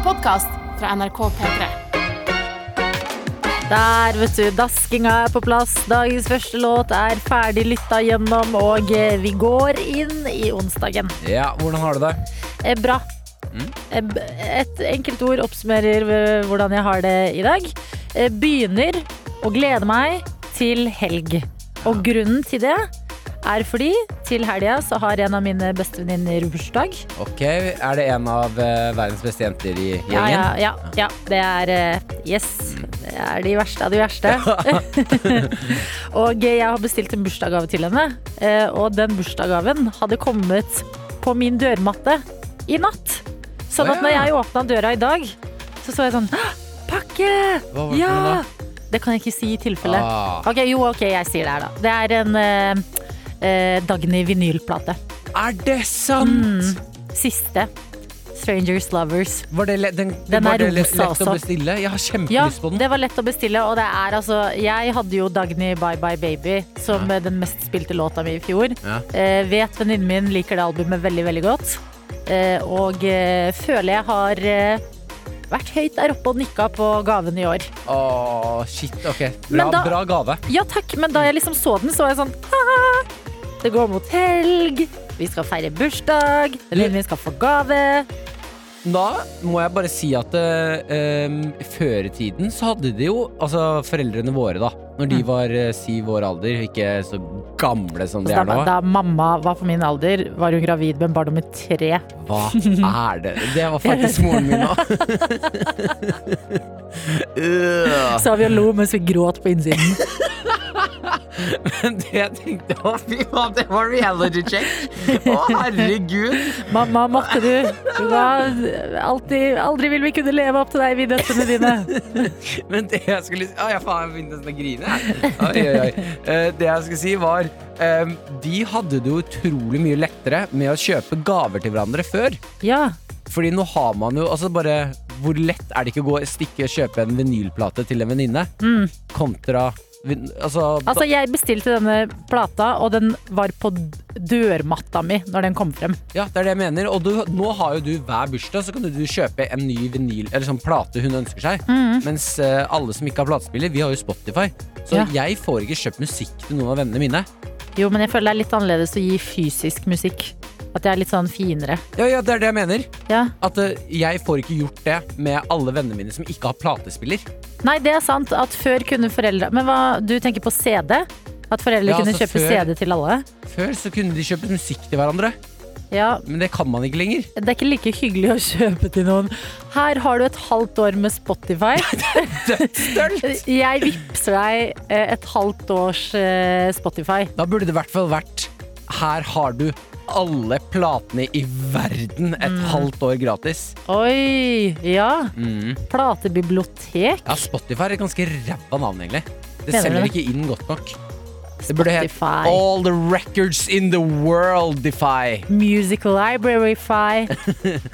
en podkast fra NRK P3. Der, vet du. Daskinga er på plass. Dagens første låt er ferdig lytta gjennom, og eh, vi går inn i onsdagen. Ja, hvordan har du det? Eh, bra. Mm. Eh, Et enkelt ord oppsummerer hvordan jeg har det i dag. Begynner å glede meg til helg. Og grunnen til det er fordi til helga så har en av mine bestevenninner bursdag. Ok, Er det en av uh, verdens beste jenter i gjengen? Ja, ja, ja, ja. Det er uh, Yes. Det er de verste av de verste. og jeg har bestilt en bursdagsgave til henne. Uh, Og den bursdagsgaven hadde kommet på min dørmatte i natt. Sånn at når jeg åpna døra i dag, så så jeg sånn Pakke! Hva var det Ja! for noe Det kan jeg ikke si i tilfelle. Ah, Ok, Jo, ok, jeg sier det her, da. Det er en eh, Dagny vinylplate. er det sant?! Mm. Siste. Strangers Lovers. Var det, le- den, Den var det le- lett også. å bestille? Jeg har Ja, på den. Ja, det var lett å bestille, og det er altså Jeg hadde jo Dagny Bye Bye Baby som Ja. den mest spilte låta mi i fjor. Ja. Eh, vet venninnen min liker det albumet veldig, veldig godt. Eh, og eh, føler jeg har eh, vært høyt der oppe og nikka på gaven i år. Åh, shit, ok. Bra, da- bra gave. Ja takk, men da jeg liksom så den, så var jeg sånn «Haha, Det går mot helg, vi skal feire bursdag, venninnen skal få gave. Da må jeg bare si at eh, før i tiden så hadde de jo Altså foreldrene våre, da. Når de Mm. var eh, syv år alder, ikke så gamle som de Så er da, nå. da mamma var på min alder, var hun gravid med barn nummer tre. Hva er det? Det var faktisk moren min òg. Så vi og lo mens vi gråt på innsiden. Men det jeg tenkte Å, fy faen, det var reality check! Å, herregud! Mamma, måtte du. du var alltid, aldri vil vi kunne leve opp til deg, vi døtrene dine. Men det jeg skulle si Å, ja, faen, jeg begynte nesten å grine. Oi, oi, oi. Eh, Det jeg skulle si, var eh, De hadde det jo utrolig mye lettere med å kjøpe gaver til hverandre før. Ja. Fordi nå har man jo altså bare Hvor lett er det ikke å gå stikke og kjøpe en vinylplate til en venninne? Mm. Kontra altså, Altså, jeg bestilte denne plata, og den var på dørmatta mi når den kom frem. Ja, det er det jeg mener. Og du, nå har jo du hver bursdag, så kan du kjøpe en ny vinyl Eller sånn plate hun ønsker seg. Mm. Mens eh, alle som ikke har platespiller, vi har jo Spotify. Så Ja. jeg får ikke kjøpt musikk til noen av vennene mine. Jo, men jeg føler det er litt annerledes å gi fysisk musikk. At det er litt sånn finere. Ja, ja, det er det jeg mener. Ja. At uh, jeg får ikke gjort det med alle vennene mine som ikke har platespiller. Nei, det er sant at før kunne foreldre Men hva, du tenker på CD? At foreldre Ja, kunne altså, kjøpe før- CD til alle? Før så kunne de kjøpe musikk til hverandre, Ja, men det kan man ikke lenger. Det er ikke like hyggelig å kjøpe til noen. Her har du et halvt år med Spotify. Jeg vippser deg eh, et halvt års eh, Spotify. Da burde det i hvert fall vært Her har du alle platene i verden et Mm. halvt år gratis. Oi! Ja. Mm. Platebibliotek. Ja, Spotify er et ganske ræva navn, egentlig. Det Mener selger det? ikke inn godt nok. Det burde Spotify. All the records in the world defy. Musical Library-fi.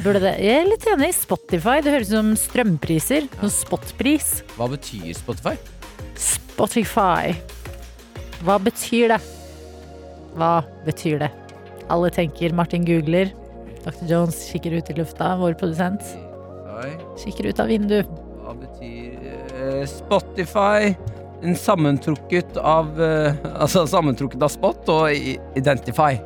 Burde det Jeg er litt enig. Spotify. Det høres ut som strømpriser. Som spotpris. Hva betyr Spotify? Spotify. Hva betyr det? Hva betyr det? Alle tenker Martin googler. Dr. Jones kikker ut i lufta, vår produsent. Kikker ut av vinduet. Hva betyr eh, Spotify? En sammentrukket av eh, Altså sammentrukket av Spot og Identify.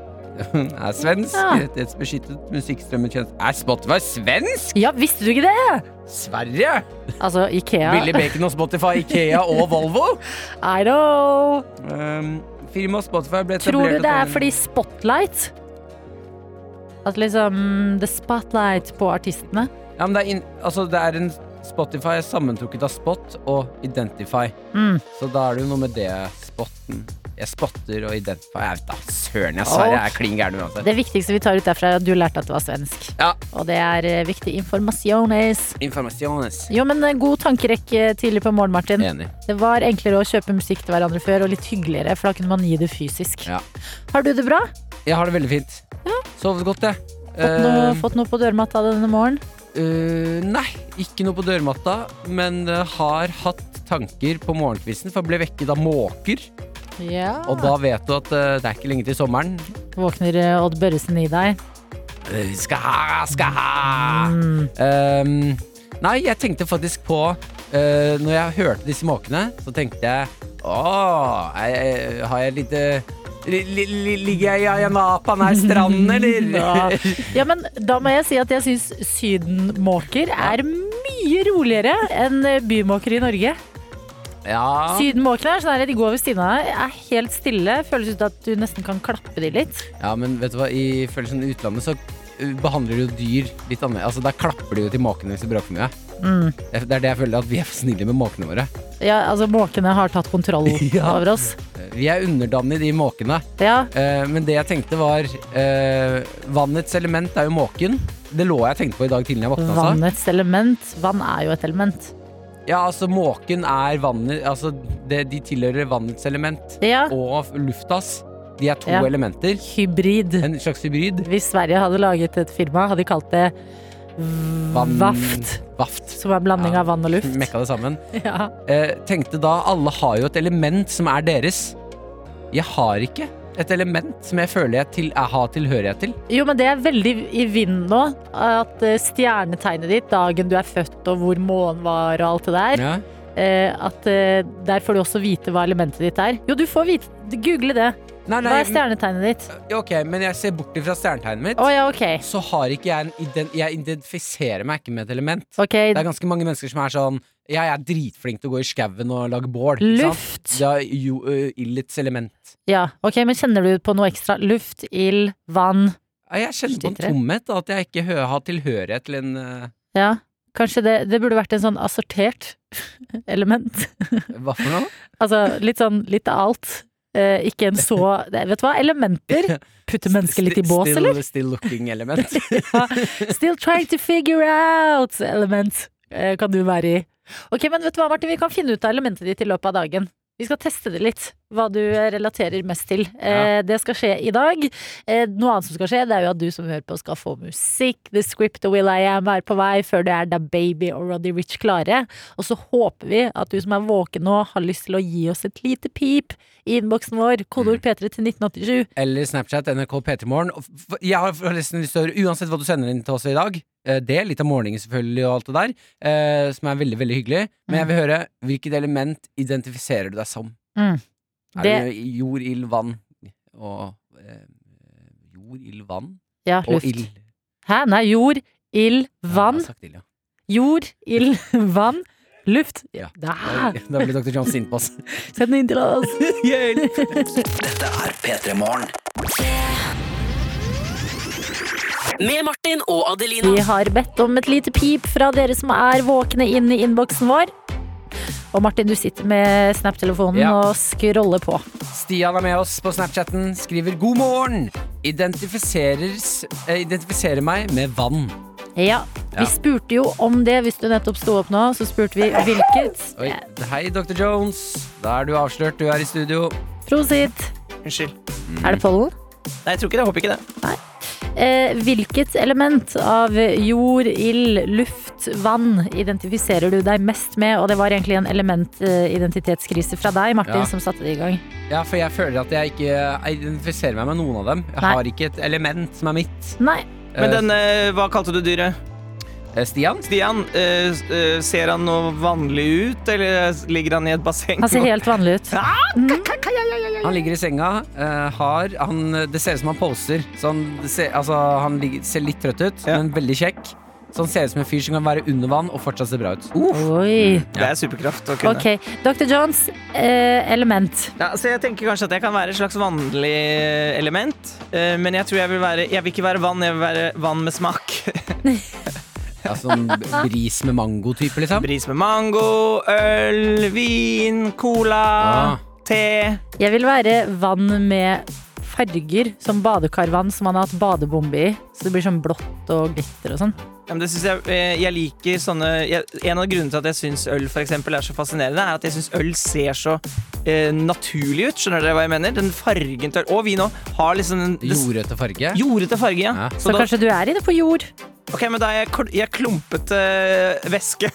er svensk. Ja. Rettighetsbeskyttet musikkstrømmetjeneste. Er Spotify svensk?! Ja, visste du ikke det? Sverige! Altså, Ikea. Billy Bacon og Spotify, Ikea og Volvo. I know! Um, Firmaet Spotify ble etablert Tror du det er fordi spotlight? At liksom The spotlight på artistene? Ja, men det er, in, altså, det er en Spotify sammentrukket av Spot og Identify. Mm. Så da er det jo noe med det spotten. Jeg spotter og Identify. Jeg vet da søren, jeg Sverige er klin gæren uansett. Det viktigste vi tar ut derfra, er at du lærte at det var svensk. Ja. Og det er eh, viktig informasjones. Informasjones. Jo, men eh, god tankerekke tidlig på morgen, Martin. Enig. Det var enklere å kjøpe musikk til hverandre før, og litt hyggeligere, for da kunne man gi det fysisk. Ja. Har du det bra? Jeg har det veldig fint. Sovet godt, jeg. Fått noe, Eh, fått noe på dørmatta denne morgenen? eh, nei, ikke noe på dørmatta, men eh, har hatt tanker på morgenkvisten, for jeg ble vekket av måker. Ja. Og da vet du at eh, det er ikke lenge til sommeren. Våkner eh, Odd Børresen i deg? Eh, Skal ha, skal ha! Mm. Um, Nei, jeg tenkte faktisk på eh, Når jeg hørte disse måkene, så tenkte jeg Åh, jeg, jeg, har jeg lite li, li, li, Ligger jeg i Ayanapa nær stranden, eller? Ja. ja, men da må jeg si at jeg syns sydenmåker er mye roligere enn bymåker i Norge. Ja. Sydenmåkene er sånn her, de går ved siden av deg, er helt stille. Føles ut at du nesten kan klappe de litt. ja, men vet du hva, i følelsen utlandet så uh, behandler de jo dyr litt annerledes. Altså, der klapper de jo til måkene hvis de bråker mye. Mm. Det er det jeg føler, at vi er for snille med måkene våre. Ja, altså Måkene har tatt kontroll Ja. over oss. Vi er underdanige de måkene. Ja, Eh, men det jeg tenkte var eh, Vannets element er jo måken. Det lå jeg tenkte på i dag tidlig jeg våkna. Altså. Vannets element. Vann er jo et element. Ja, altså måken er vannet Altså det, de tilhører vannets element. Ja, Og luftas. De er to Ja. elementer. hybrid. En slags hybrid. Hvis Sverige hadde laget et firma, hadde de kalt det Vann- Vaft. Vaft. Som er blanding Ja. av vann og luft. Mekka det sammen. Ja. Eh, tenkte da alle har jo et element som er deres. Jeg har ikke et element som jeg føler jeg, til, jeg har tilhørighet til. Jo, men det er veldig i vinden nå. At eh, stjernetegnet ditt, dagen du er født og hvor månen var og alt det der, Ja. eh, at eh, der får du også vite hva elementet ditt er. Jo, du får vite. Google det. Nei, Hva er stjernetegnet ditt? ok, men jeg ser bort fra stjernetegnet mitt. Oh, ja, okay. så har ikke jeg en ident Jeg identifiserer meg ikke med et element. Okay. Det er ganske mange mennesker som er sånn Jeg er dritflink til å gå i skauen og lage bål. Luft. Det er jo ø, ildets element. Ja, ok, men kjenner du på noe ekstra? Luft, ild, vann. Ja, Jeg kjenner på en tomhet, at jeg ikke har tilhørighet til en uh... Ja, kanskje det, det burde vært en sånn assortert element. Hva for noe? Altså litt sånn litt av alt. Uh, ikke en så Vet du hva, elementer. putter mennesket litt i bås, still, eller? Still looking element. Still trying to figure out element. uh, kan du være i. Ok, men vet du hva, Martin, vi kan finne ut av elementet ditt i løpet av dagen. Vi skal teste det litt, hva du eh, relaterer mest til. Eh, det skal skje i dag. Eh, noe annet som skal skje, det er jo at du som hører på skal få musikk. The Script og Will I Am er på vei før det er Da Baby og Roddy Rich klare. Og så håper vi at du som er våken nå, har lyst til å gi oss et lite pip i innboksen vår. Kodeord P3 til 1987. Eller Snapchat, NRK P3morgen. Og f- f- Jeg har lyst til å høre, uansett hva du sender inn til oss i dag, det, litt av morgenen selvfølgelig og alt det der, eh, som er veldig, veldig hyggelig, men jeg vil høre hvilket element identifiserer du deg som? Mm. Er Det- det jord, ild, vann og eh, Jord, ild, vann Ja, og luft. ild. Hæ? Nei, jord, ild, vann. Ja, ild, ja. Jord, ild, vann, luft. Ja. Da. Da blir Dr. John sint på oss. Send den inn til oss. Dette er P3 Morgen. Med Martin og Adelina. Vi har bedt om et lite pip fra dere som er våkne inn i innboksen vår. Og Martin, du sitter med Snap-telefonen Ja. og scroller på. Stian er med oss på Snapchatten, skriver 'God morgen'. Identifiseres, eh, identifiserer meg med vann. Ja, vi spurte jo om det hvis du nettopp sto opp nå. Så spurte vi hvilket. Oi, hei, Dr. Jones. Da er du avslørt. Du er i studio. Prosit. Unnskyld. Er det pollen? Nei, jeg tror ikke det. Jeg håper ikke det. Eh, hvilket element av jord, ild, luft, vann identifiserer du deg mest med? Og det var egentlig en elementidentitetskrise fra deg, Martin, Ja. som satte det i gang. Ja, for jeg føler at jeg ikke identifiserer meg med noen av dem. Jeg Nei. har ikke et element som er mitt. Nei. Men Eh, den, eh, hva kalte du dyret? Eh, Stian? Stian, eh, eh, ser han noe vanlig ut, eller ligger han i et basseng? Han ser helt vanlig ut. Han ligger i senga, eh, har han, Det ser ut som han poser. Så han, ser, altså, han ligger, ser litt trøtt ut, Ja. men veldig kjekk. Så han ser ut som en fyr som kan være under vann og fortsatt se bra ut. Oi. Det er superkraft å kunne. Ok, Dr. Jones, eh, element. Ja, så jeg tenker kanskje at jeg kan være et slags vanlig element, eh, men jeg tror jeg vil være Jeg vil ikke være vann, jeg vil være vann med smak. Ja, sånn bris med mango-type, liksom. Bris med mango, øl, vin, cola, Ah. te. Jeg vil være vann med farger, som badekarvann som man har hatt badebombe i. Så det blir sånn blått og glitter og sånn. Ja, men det synes jeg, eh, jeg liker sånne jeg, En av grunnene til at jeg syns øl for eksempel, er så fascinerende, er at jeg syns øl ser så eh, naturlig ut. Skjønner dere hva jeg mener? Den fargen til øl Og vi nå har liksom den det- Jordrøte farge. Jordete farge, ja. Ja. Så da, kanskje du er inne på jord. ok, men da er jeg, jeg klumpete væske.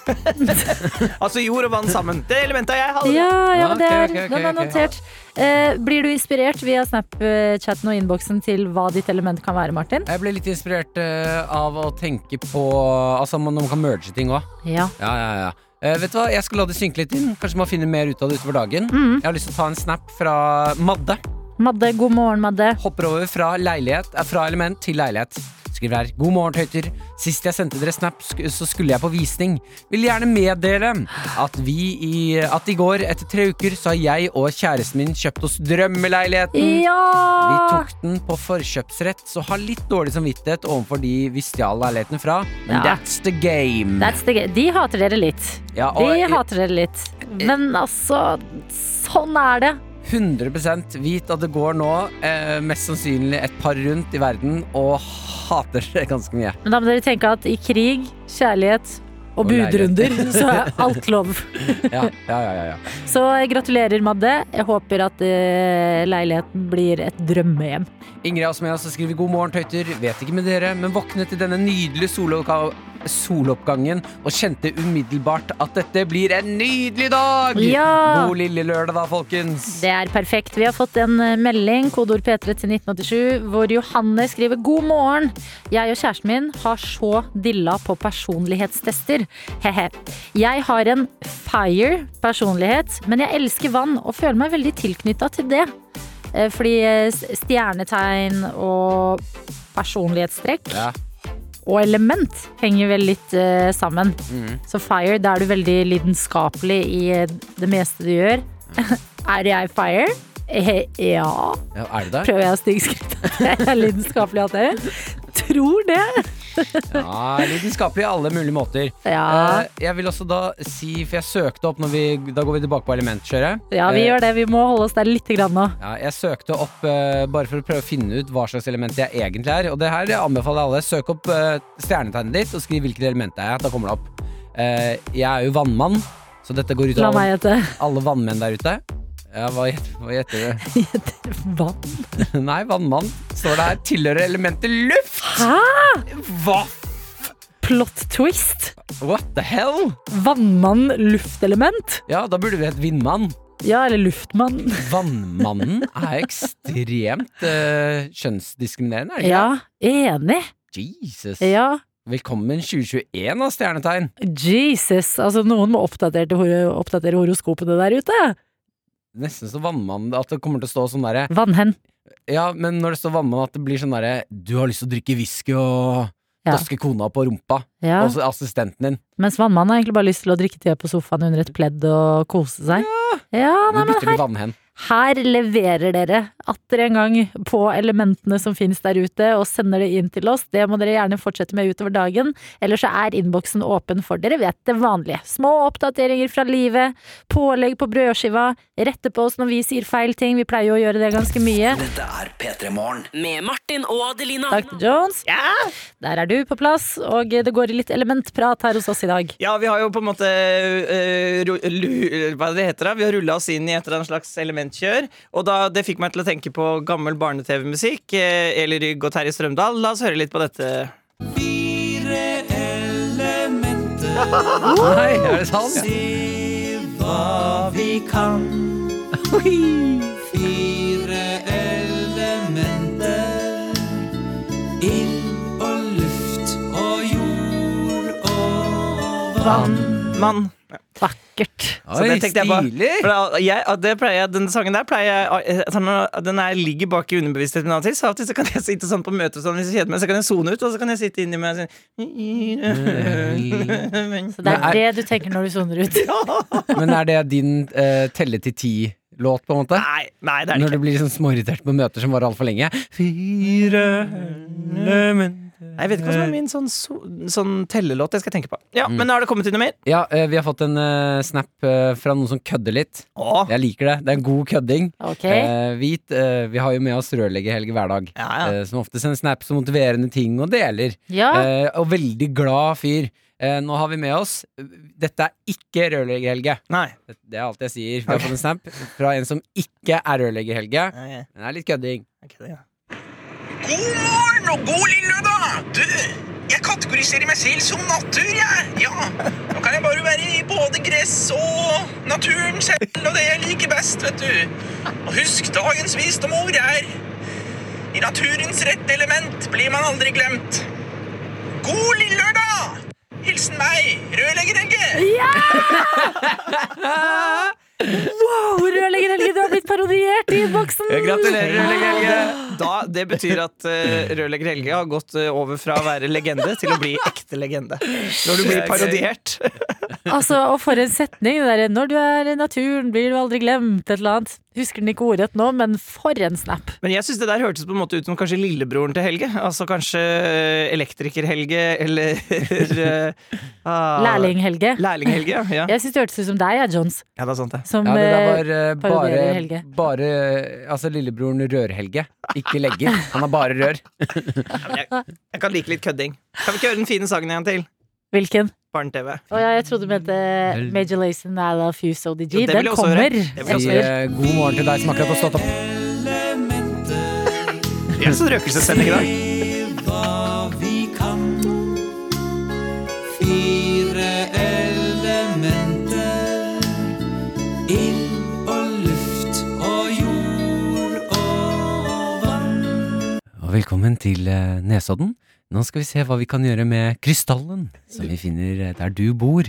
altså jord og vann sammen. Det elementet jeg. Ha. Ja, ja, men det er, er, okay, okay, den er notert. Eh, blir du inspirert via Snapchatten og innboksen til hva ditt element kan være, Martin? Jeg ble litt inspirert eh, av å tenke på Altså man- man kan merge ting òg. Ja. Ja, ja, ja. Eh, vet du hva, Jeg skal la det synke litt inn. Kanskje man finner mer ut av det utover dagen. Mm. Jeg har lyst til å ta en snap fra Madde. Madde, god morgen, Madde. Hopper over fra, leilighet, eh, fra element til leilighet. Skriver her. God morgen, tøyter. Sist jeg sendte dere snap, så skulle jeg på visning. Vil gjerne meddele at vi i, at i går, etter tre uker, så har jeg og kjæresten min kjøpt oss drømmeleiligheten. Ja! Vi tok den på forkjøpsrett, så har litt dårlig samvittighet overfor de vi stjal leiligheten fra. Men Ja. that's the game. That's the game. De hater dere litt. ja, og De hater dere litt. Men altså, sånn er det. 100% vit at det går nå eh, mest sannsynlig et par rundt i verden og hater det ganske mye. Men da må dere tenke at i krig, kjærlighet og Og budrunder, så er alt lov. Ja, ja, ja, ja. Så gratulerer, Madde. Jeg håper at eh, leiligheten blir et drømmehjem. Ingrid og skriver god morgen, tøyter. Vet ikke med dere, men våknet til denne nydelige soloppga- soloppgangen og kjente umiddelbart at dette blir en nydelig dag! Ja! God lille lørdag, da, folkens. Det er perfekt. Vi har fått en eh, melding, kodeord P3 til 1987, hvor Johanne skriver god morgen. Jeg og kjæresten min har så dilla på personlighetstester. He-he. Jeg har en fire personlighet, men jeg elsker vann og føler meg veldig tilknytta til det. Eh, Fordi eh, stjernetegn og personlighetstrekk Ja. Og element henger vel litt uh, sammen. Mm. Så fire, da er du veldig lidenskapelig i eh, det meste du gjør. er jeg fire? He, ja. ja, er det der? Prøver jeg å stige skritt jeg er lidenskapelig at jeg tror det. Ja, lidenskapelig i alle mulige måter. Ja, Eh, jeg vil også da si, for jeg søkte opp vi Da går vi tilbake på elementkjøret. ja vi Eh, gjør det. Vi må holde oss der litt grann nå. Ja, jeg søkte opp eh, bare for å prøve å finne ut hva slags element jeg egentlig er. Og det her jeg anbefaler alle. Søk opp stjernetegnet ditt og skriv hvilket element det er. Da kommer det opp. Jeg er jo vannmann, så dette går ut over alle vannmenn der ute. Ja, hva gjetter, hva gjetter du? Vann. Nei, vannmann står det her. Tilhører elementet luft! Hæ? Hva? Plot twist. What the hell? Vannmann, luftelement. Ja, da burde vi hett vindmann. Ja, eller luftmann. Vannmannen er ekstremt uh, kjønnsdiskriminerende, er det ikke? Ja, enig. Jesus. Ja, Velkommen 2021 av stjernetegn. Jesus. Altså, noen må oppdatere, oppdatere horoskopene der ute. Nesten så vannmann at det kommer til å stå sånn derre Vannhen. Ja, men når det står vannmann, at det blir sånn derre Du har lyst til å drikke whisky og Ja. daske kona på rumpa. Ja. Og assistenten din. Mens vannmannen har egentlig bare lyst til å drikke te på sofaen under et pledd og kose seg. Ja, Du nei, men bytter her, vannhen. her leverer dere atter en gang på elementene som finnes der ute, og sender det inn til oss. Det må dere gjerne fortsette med utover dagen. Ellers så er innboksen åpen for dere vet det vanlige. Små oppdateringer fra livet, pålegg på brødskiva, rette på oss når vi sier feil ting. Vi pleier jo å gjøre det ganske mye. Dette er P3 Morgen med Martin og Adelina. Dr. Jones, der er du på plass, og det går i litt elementprat her hos oss i dag. Ja, vi har jo på en måte ru- lu- Hva det heter det? Vi har rulla oss inn i et eller annet slags elementkjør. Og da, det fikk meg til å tenke på gammel barne-TV-musikk. Eh, Eli Rygg og Terje Strømdal. La oss høre litt på dette. Nei, er det sant? Hva vi kan. Fire elementer. Ild og luft og jord og vann. Mann. Vakkert. Oi, stilig! For da, jeg, det pleier den sangen der pleier jeg eh, sånn, Den er, ligger bak i underbevisstheten min av og til. Så av og til så kan jeg sitte sånn på møter sånn, hvis jeg kjeder meg, så kan jeg sone ut, og så kan jeg sitte inni meg sånn Så det er det du tenker når du soner ut. Men er det din eh, telle til ti-låt, på en måte? Nei, nei, det er det Når du blir liksom småirritert på møter som varer altfor lenge? Fire Nei, Jeg vet ikke hva som er min sånn, so, sånn tellelåt jeg skal tenke på. Ja, Mm. Men har det kommet inn noe mer? Ja, eh, vi har fått en uh, snap eh, fra noen som kødder litt. Åh. Jeg liker det. Det er en god kødding. Ok. Uh, vit, uh, vi har jo med oss rørleggerhelg hver dag. ja, ja. eh, som ofte sender snaps om motiverende ting og deler. Ja, Eh, og veldig glad fyr. Eh, nå har vi med oss Dette er ikke rørleggerhelge. Nei. Det, det er alt jeg sier. Vi har fått en snap fra en som ikke er rørleggerhelge. Nei, Den er litt kødding. ok, det, ja. God morgen og god lille lørdag! Du, jeg kategoriserer meg selv som natur, jeg. Ja, nå kan jeg bare være i både gress og naturen selv og det jeg liker best, vet du. Og husk dagens visdomord er I naturens rette element blir man aldri glemt. God lille lørdag! Hilsen meg, rørlegger Helge. Wow, rørlegger Helge, du har blitt parodiert i innboksen! Gratulerer, Rørlegger Helge. Da, det betyr at uh, rørlegger Helge har gått uh, over fra å være legende til å bli ekte legende. Når du blir parodiert. Altså, og for en setning, det derre 'når du er i naturen, blir du aldri glemt', et eller annet. Husker den ikke ordrett nå, men for en snap. Men jeg syns det der hørtes på en måte ut som kanskje lillebroren til Helge. Altså kanskje Elektriker-Helge eller uh, Lærling-Helge. Lærling-Helge, ja. ja. Jeg syns det hørtes ut som deg, ja, Jones. Ja, det er sant, det. Som Ja, det der eh, var uh, bare, Helge. bare Altså lillebroren Rørhelge. Ikke legger. Han har bare rør. Jeg, jeg kan like litt kødding. Kan vi ikke høre den fine sangen en gang til? Hvilken? Barne-TV. Å ja, jeg trodde du mente Major Lazen, I Love You So DG. Jo, det vil Den jeg også høre. kommer. Det vil jeg Si også eh, god morgen til deg som akkurat har stått opp. Vi er en sånn røkelsessending i dag. Velkommen til eh, Nesodden. Nå skal vi se hva vi kan gjøre med krystallen som vi finner eh, der du bor.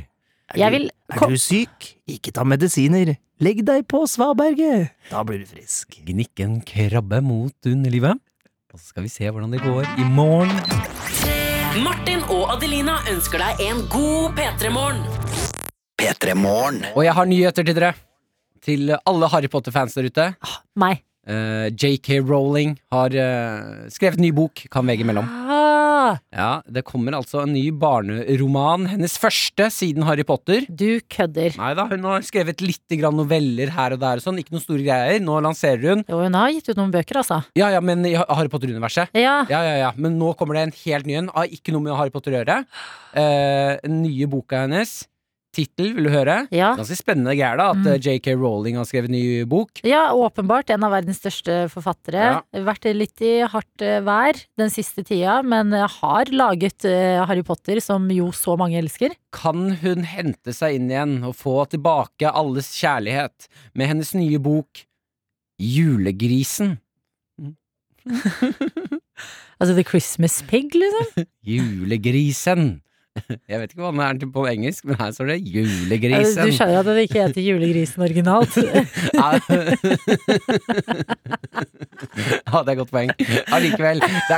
Jeg vil Er du syk? Ikke ta medisiner. Legg deg på svaberget. Da blir du frisk. Gnikk en krabbe mot underlivet. Og så skal vi se hvordan det går i morgen. Martin og Adelina ønsker deg en god P3-morgen. P3 Morgen. Og jeg har nyheter til dere. Til alle Harry Potter-fans der ute. meg. Eh, JK Rowling har uh, skrevet ny bok, kan VG melde om. Ah, Ja, Det kommer altså en ny barneroman. Hennes første siden Harry Potter. du kødder. Nei da, hun har skrevet litt grann noveller her og der og sånn. Ikke noen store greier. Nå lanserer hun. Jo, hun har gitt ut noen bøker, altså. Ja, ja, men i Harry Potter-universet. Ja. Ja, ja, ja. Men nå kommer det en helt ny en. Har ikke noe med Harry Potter å gjøre. Uh, nye boka hennes. Tittel, vil du høre? Ja. Ganske spennende greier, da. At Mm. eh, JK Rowling har skrevet ny bok. ja, åpenbart en av verdens største forfattere. Vært litt i hardt eh, vær den siste tida, men eh, har laget Harry Potter, som jo så mange elsker. Kan hun hente seg inn igjen og få tilbake alles kjærlighet med hennes nye bok Julegrisen? Altså The Christmas Pig, liksom. Julegrisen. Jeg vet ikke hva den er på engelsk, men her står det Julegrisen. Du skjønner at den ikke heter Julegrisen originalt. ja, det er godt poeng. Allikevel, det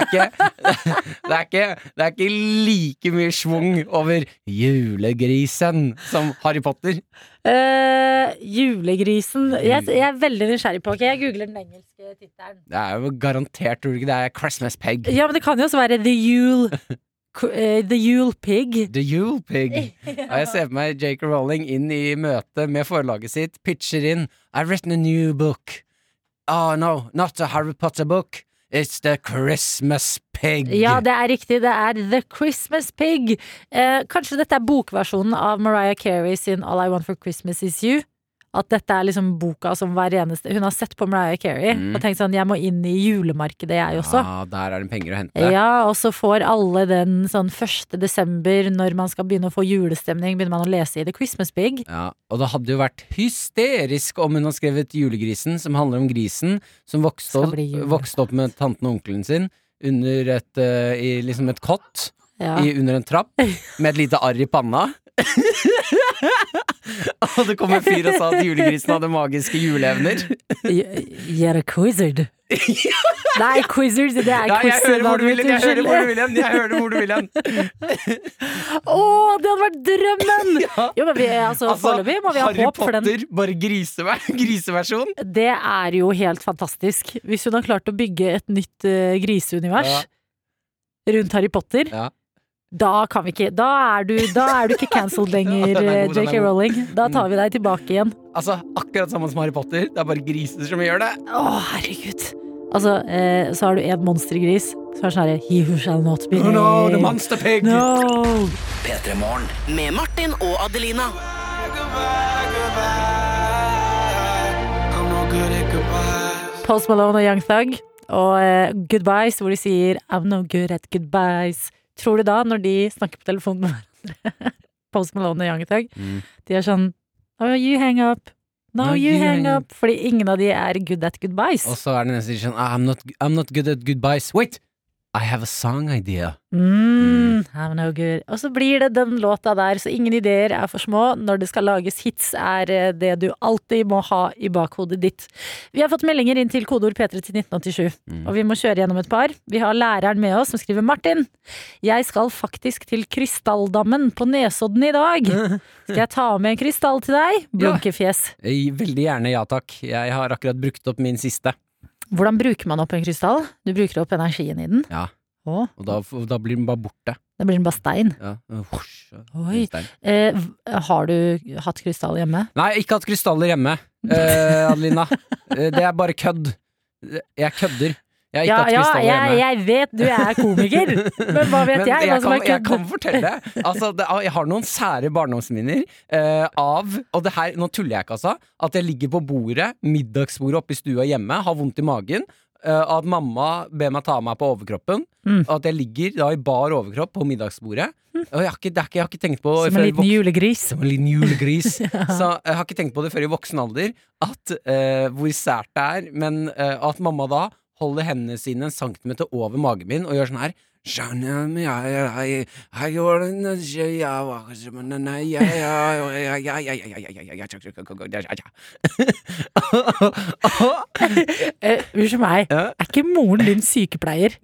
det er ikke, det er ikke like mye schwung over julegrisen som Harry Potter. Uh, julegrisen jeg, jeg er veldig nysgjerrig på. okay, Jeg googler den engelske tittelen. Det er jo garantert, tror du ikke det er Christmas Peg. Ja, men det kan jo også være The Yule eh, The Yule Pig. The Yule Pig. Ja, jeg ser for meg Jake Rowling inn i møte med forlaget sitt, pitcher inn I've written a new book. Oh no, not a Harry Potter book. It's the Christmas Pig. Ja, det er riktig. Det er The Christmas Pig. Eh, kanskje dette er bokversjonen av Mariah Carey sin All I Want for Christmas Is You. At dette er liksom boka som hver eneste Hun har sett på Mariah Carey Mm. og tenkt sånn Jeg må inn i julemarkedet, jeg også. Ja, der er det penger å hente. Ja, og så får alle den sånn 1. desember, når man skal begynne å få julestemning, begynner man å lese i The Christmas Big. Ja, og det hadde jo vært hysterisk om hun har skrevet Julegrisen, som handler om grisen som vokste, vokste opp med tanten og onkelen sin under et, uh, i liksom et kott Ja. i, under en trapp med et lite arr i panna. og det kom en fyr og sa at julegrisen hadde magiske juleevner. You're a quizzard. Nei, quizzard, det er Ja, jeg hører hvor du vil hen! Jeg hører hvor du vil hen! Å, det hadde vært drømmen! Jo, men vi, altså, Altså, Foreløpig må vi ha Harry håp for den. Potter, bare grisever griseversjon. Det er jo helt fantastisk. Hvis hun har klart å bygge et nytt uh, griseunivers Ja. rundt Harry Potter, Ja. Da kan vi ikke Da er du, da er du ikke cancelled lenger, er eh, god, JK. Rowling. Da tar vi deg tilbake igjen. Altså, akkurat samme som Harry Potter. Det er bare griser som gjør det. Å, herregud. Altså, eh, så har du en monstergris som er sånn herre He who shall not be No, no, the monster pig! No! P3 Morgen. Med Martin og Adelina. Post Malone og Young Thug og eh, Goodbyes, hvor de sier I'm no good at goodbyes. Tror du da, når de snakker på telefonen med hverandre, Post Malone og Young Thug, Mm. de er sånn Oh, you hang up. No, you, hang up. Fordi ingen av de er good at goodbyes. Og så er det nesten sånn I'm not, I'm not good at goodbyes. Wait! I have a song idea. Mm, no good. Og så blir det den låta der, så ingen ideer er for små. Når det skal lages hits, er eh, det du alltid må ha i bakhodet ditt. Vi har fått meldinger inn til kodeord P3 til 1987, Mm. og vi må kjøre gjennom et par. Vi har læreren med oss som skriver Martin. Jeg skal faktisk til Krystalldammen på Nesodden i dag. Skal jeg ta med en krystall til deg? Blunkefjes. Ja. Veldig gjerne ja takk. Jeg har akkurat brukt opp min siste. Hvordan bruker man opp en krystall? Du bruker opp energien i den. Ja. Og, Og da, da blir den bare borte. da blir den bare stein. Ja. Husj, Oi. stein. Eh, har du hatt krystall hjemme? Nei, ikke hatt krystaller hjemme, eh, Adelina. Eh, det er bare kødd. Jeg kødder. Jeg Ja, ja, jeg, jeg vet du er komiker, men hva vet Men jeg som kan, jeg kan fortelle. Altså, det, jeg har noen sære barndomsminner uh, av Og det her, nå tuller jeg ikke, altså. At jeg ligger på bordet, middagsbordet oppe i stua hjemme, har vondt i magen. Uh, at mamma ber meg ta meg på overkroppen. Mm. Og at jeg ligger da i bar overkropp på middagsbordet. Og jeg har ikke, ikke, jeg har ikke tenkt på Som en liten julegris. som en liten julegris. Så jeg har ikke tenkt på det før i voksen alder, at uh, hvor sært det er. Men uh, at mamma da holder hendene sine en centimeter over magen min og gjør sånn her. Eh, Unnskyld meg, er ikke moren din sykepleier?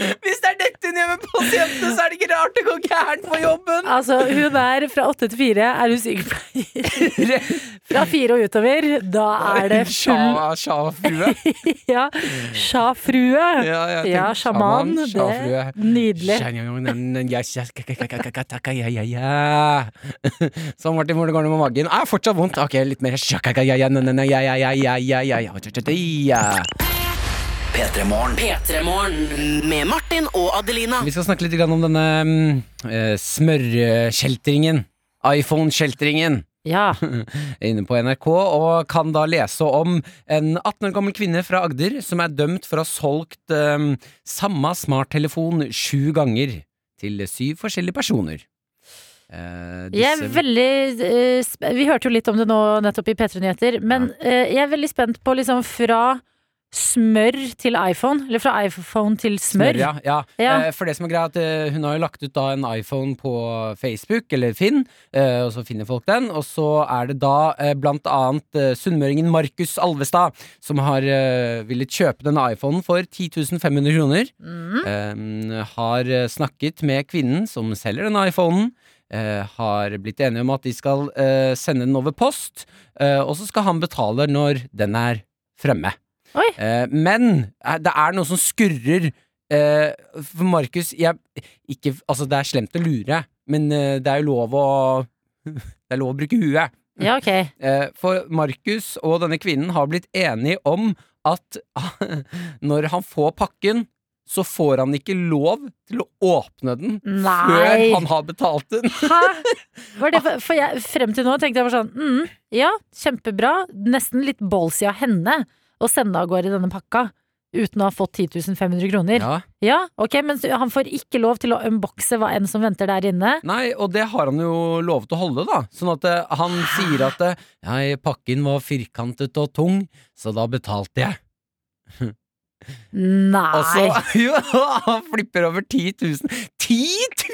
Hvis det er dette hun gjør med pasientene, så er det ikke rart det går gærent på jobben! Altså, hun er fra åtte til fire, er hun sykepleier. Fra fire og utover, da er det full Sja- Sja-frue. Ja, sja-frue. Ja, sjaman. Det. Nydelig. Sånn, Martin, hvor det går med magen? Ah, fortsatt vondt. Ok, litt mer. P3morgen med Martin og Adelina. Vi skal snakke litt om denne eh, smørkjeltringen. iPhone-kjeltringen. Ja. inne på NRK, og kan da lese om en 18 år gammel kvinne fra Agder som er dømt for å ha solgt um, samme smarttelefon sju ganger til syv forskjellige personer. Eh, Jeg er veldig uh, sp- Vi hørte jo litt om det nå nettopp i P3 Nyheter, men uh, jeg er veldig spent på liksom fra smør til iPhone, eller fra iPhone til smør. ja. ja. Ja. Eh, for det som er greit, at eh, hun har jo lagt ut da en iPhone på Facebook, eller Finn, eh, og så finner folk den. Og så er det da blant annet sunnmøringen Markus Alvestad som har villet kjøpe denne iPhonen for 10 500 kroner. Mm. har snakket med kvinnen som selger denne iPhonen. Uh, har blitt enige om at de skal uh, sende den over post, uh, og så skal han betale når den er fremme. Eh, men eh, det er noe som skurrer. Eh, for Markus Altså, det er slemt å lure, men eh, det er jo lov å Det er lov å bruke huet. Ja, ok. Eh, for Markus og denne kvinnen har blitt enige om at når han får pakken, så får han ikke lov til å åpne den før han har betalt den. Hæ? Var det for, for jeg, frem til nå tenkte jeg bare sånn mm, Ja, kjempebra. Nesten litt ballsy av henne å sende av gårde denne pakka uten å ha fått 10 500 kroner. Ja. Ja. ok, Men han får ikke lov til å unboxe hva enn som venter der inne. Nei, og det har han jo lovet å holde, da. Sånn at eh, han sier at «Nei, pakken var firkantet og tung, så da betalte jeg. Nei! Og så jo, han flipper over 10 000 10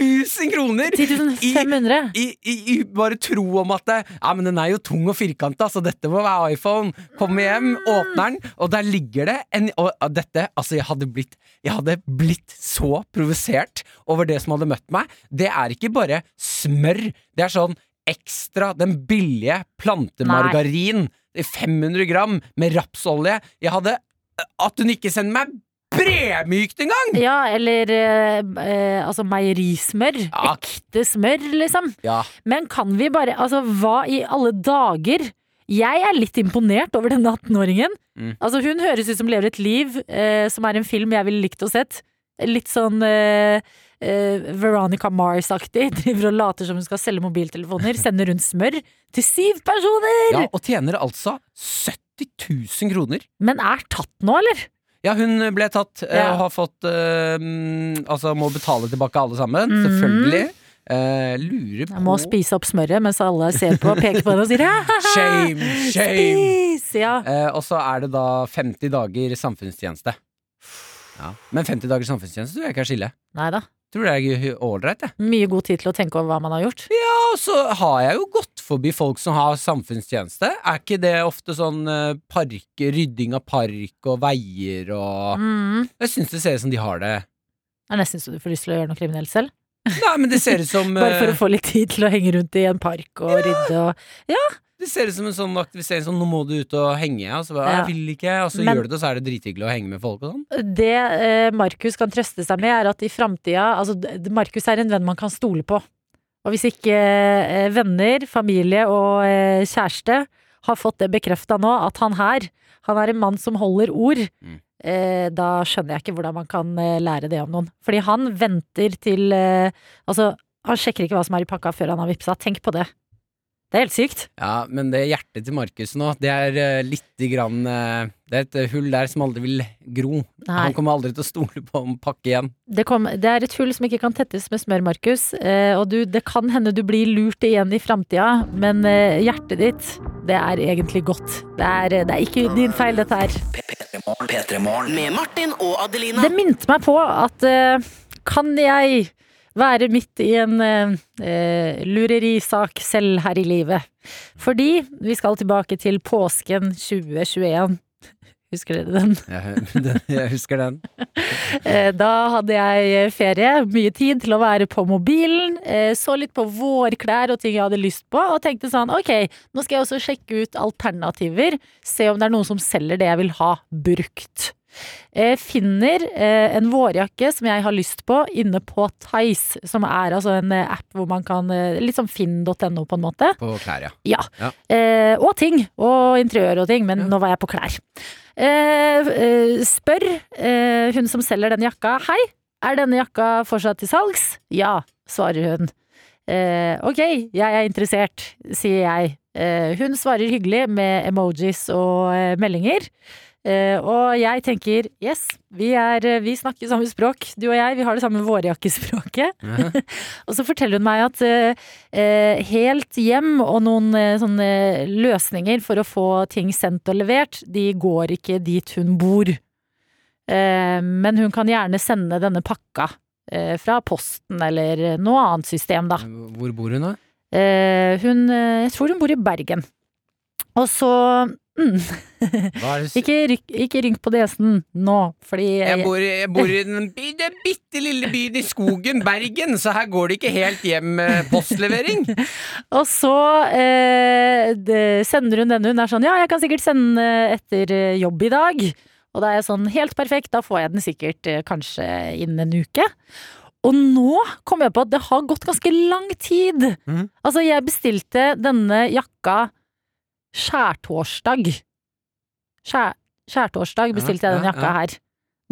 000 kroner! 10 500? I, i, i bare tro om at det, Ja, men den er jo tung og firkanta, så dette må være iPhone. Kommer hjem, åpner den, og der ligger det en Og og dette Altså, jeg hadde blitt Jeg hadde blitt så provosert over det som hadde møtt meg. Det er ikke bare smør. Det er sånn ekstra Den billige plantemargarin. 500 gram med rapsolje. Jeg hadde At hun ikke sender meg bremykt engang! Ja, eller eh, eh, altså meierismør. Ja. Ekte smør, liksom. Ja. Men kan vi bare Altså, hva i alle dager? Jeg er litt imponert over denne 18-åringen. Mm. Altså, hun høres ut som lever et liv eh, som er en film jeg ville likt å sett. Litt sånn eh, eh, Veronica Mars-aktig. Driver og later som hun skal selge mobiltelefoner. Sender rundt smør til syv personer! ja, og tjener altså 70 000 kroner. Men er tatt nå, eller? Ja, hun ble tatt eh, Ja. og har fått mm, Altså må betale tilbake alle sammen, mm. selvfølgelig. Uh, lurer på Jeg må spise opp smøret mens alle ser på og peker på henne og sier «Haha, Shame, shame! Spis! Ja. uh, og så er det da 50 dager samfunnstjeneste. Ja. Men 50 dager samfunnstjeneste tror jeg ikke er skille. Nei da. Tror det er ålreit, jeg. Mye god tid til å tenke over hva man har gjort. Ja, Og så har jeg jo gått forbi folk som har samfunnstjeneste. Er ikke det ofte sånn eh, park, rydding av park og veier og Mm. Jeg syns det ser ut som de har det Det er nesten så du får lyst til å gjøre noe kriminelt selv. Nei, men det ser ut som Bare for eh, å få litt tid til å henge rundt i en park og rydde og Det ser ut som en sånn aktivisering sånn nå må du ut og henge, og så bare jeg vil ikke, og så Men- gjør du det, og så er det drithyggelig å henge med folk og sånn. Det eh, Markus kan trøste seg med, er at i framtida Altså, Markus er en venn man kan stole på. Og hvis ikke eh, venner, familie og eh, kjæreste har fått det bekrefta nå, at han her, han er en mann som holder ord, Mm. eh, da skjønner jeg ikke hvordan man kan eh, lære det om noen. Fordi han venter til eh, Altså, han sjekker ikke hva som er i pakka før han har vippsa. Tenk på det. Det er helt sykt. Ja, men det hjertet til Markus nå, det er uh, lite grann eh, Det er et eh, hull der som aldri vil gro. Nei. Han kommer aldri til å stole på om pakke igjen. Det, kom, det er et hull som ikke kan tettes med smør, Markus. Eh, og du, det kan hende du blir lurt igjen i framtida, men eh, hjertet ditt, det er egentlig godt. Det er, det er ikke din feil, dette her. Med Martin og Adelina. Det minte meg på at eh, kan jeg være midt i en eh, eh, lurerisak selv her i livet? Fordi vi skal tilbake til påsken 2021. Husker dere den? Jeg, jeg husker den. Eh, Da hadde jeg ferie, mye tid til å være på mobilen, eh, så litt på vårklær og ting jeg hadde lyst på, og tenkte sånn ok, nå skal jeg også sjekke ut alternativer, se om det er noen som selger det jeg vil ha brukt. Eh, finner eh, en vårjakke som jeg har lyst på inne på Tice, som er altså en eh, app hvor man kan Litt sånn finn.no på en måte. På klær, ja. Ja. Ja. Eh, og ting. Og interiør og ting, men Ja. nå var jeg på klær. Eh, eh, spør eh, hun som selger denne jakka. Hei, er denne jakka fortsatt til salgs? Ja, svarer hun. Eh, ok, jeg er interessert, sier jeg. Eh, hun svarer hyggelig med emojis og meldinger. Eh, og jeg tenker yes, vi, er, eh, vi snakker samme språk, du og jeg. Vi har det samme vårjakkespråket. Og så forteller hun meg at eh, eh, helt hjem og noen eh, sånne løsninger for å få ting sendt og levert, de går ikke dit hun bor. Eh, men hun kan gjerne sende denne pakka eh, fra posten eller noe annet system, da. Hvor bor hun, da? Eh, hun Jeg tror hun bor i Bergen. Og så mm, Hva er det ikke, rykk, ikke ring på DS-en nå, fordi Jeg bor, i- jeg bor i den den bitte lille byen i skogen, Bergen, så her går det ikke helt hjem med postlevering. Og så eh, det, sender hun denne. Hun er sånn Ja, jeg kan sikkert sende etter eh, jobb i dag. Og da er jeg sånn Helt perfekt, da får jeg den sikkert eh, kanskje innen en uke. Og nå kom jeg på at det har gått ganske lang tid. Mm. Altså, jeg bestilte denne jakka skjærtorsdag. Skjær, skjærtorsdag bestilte jeg den jakka her.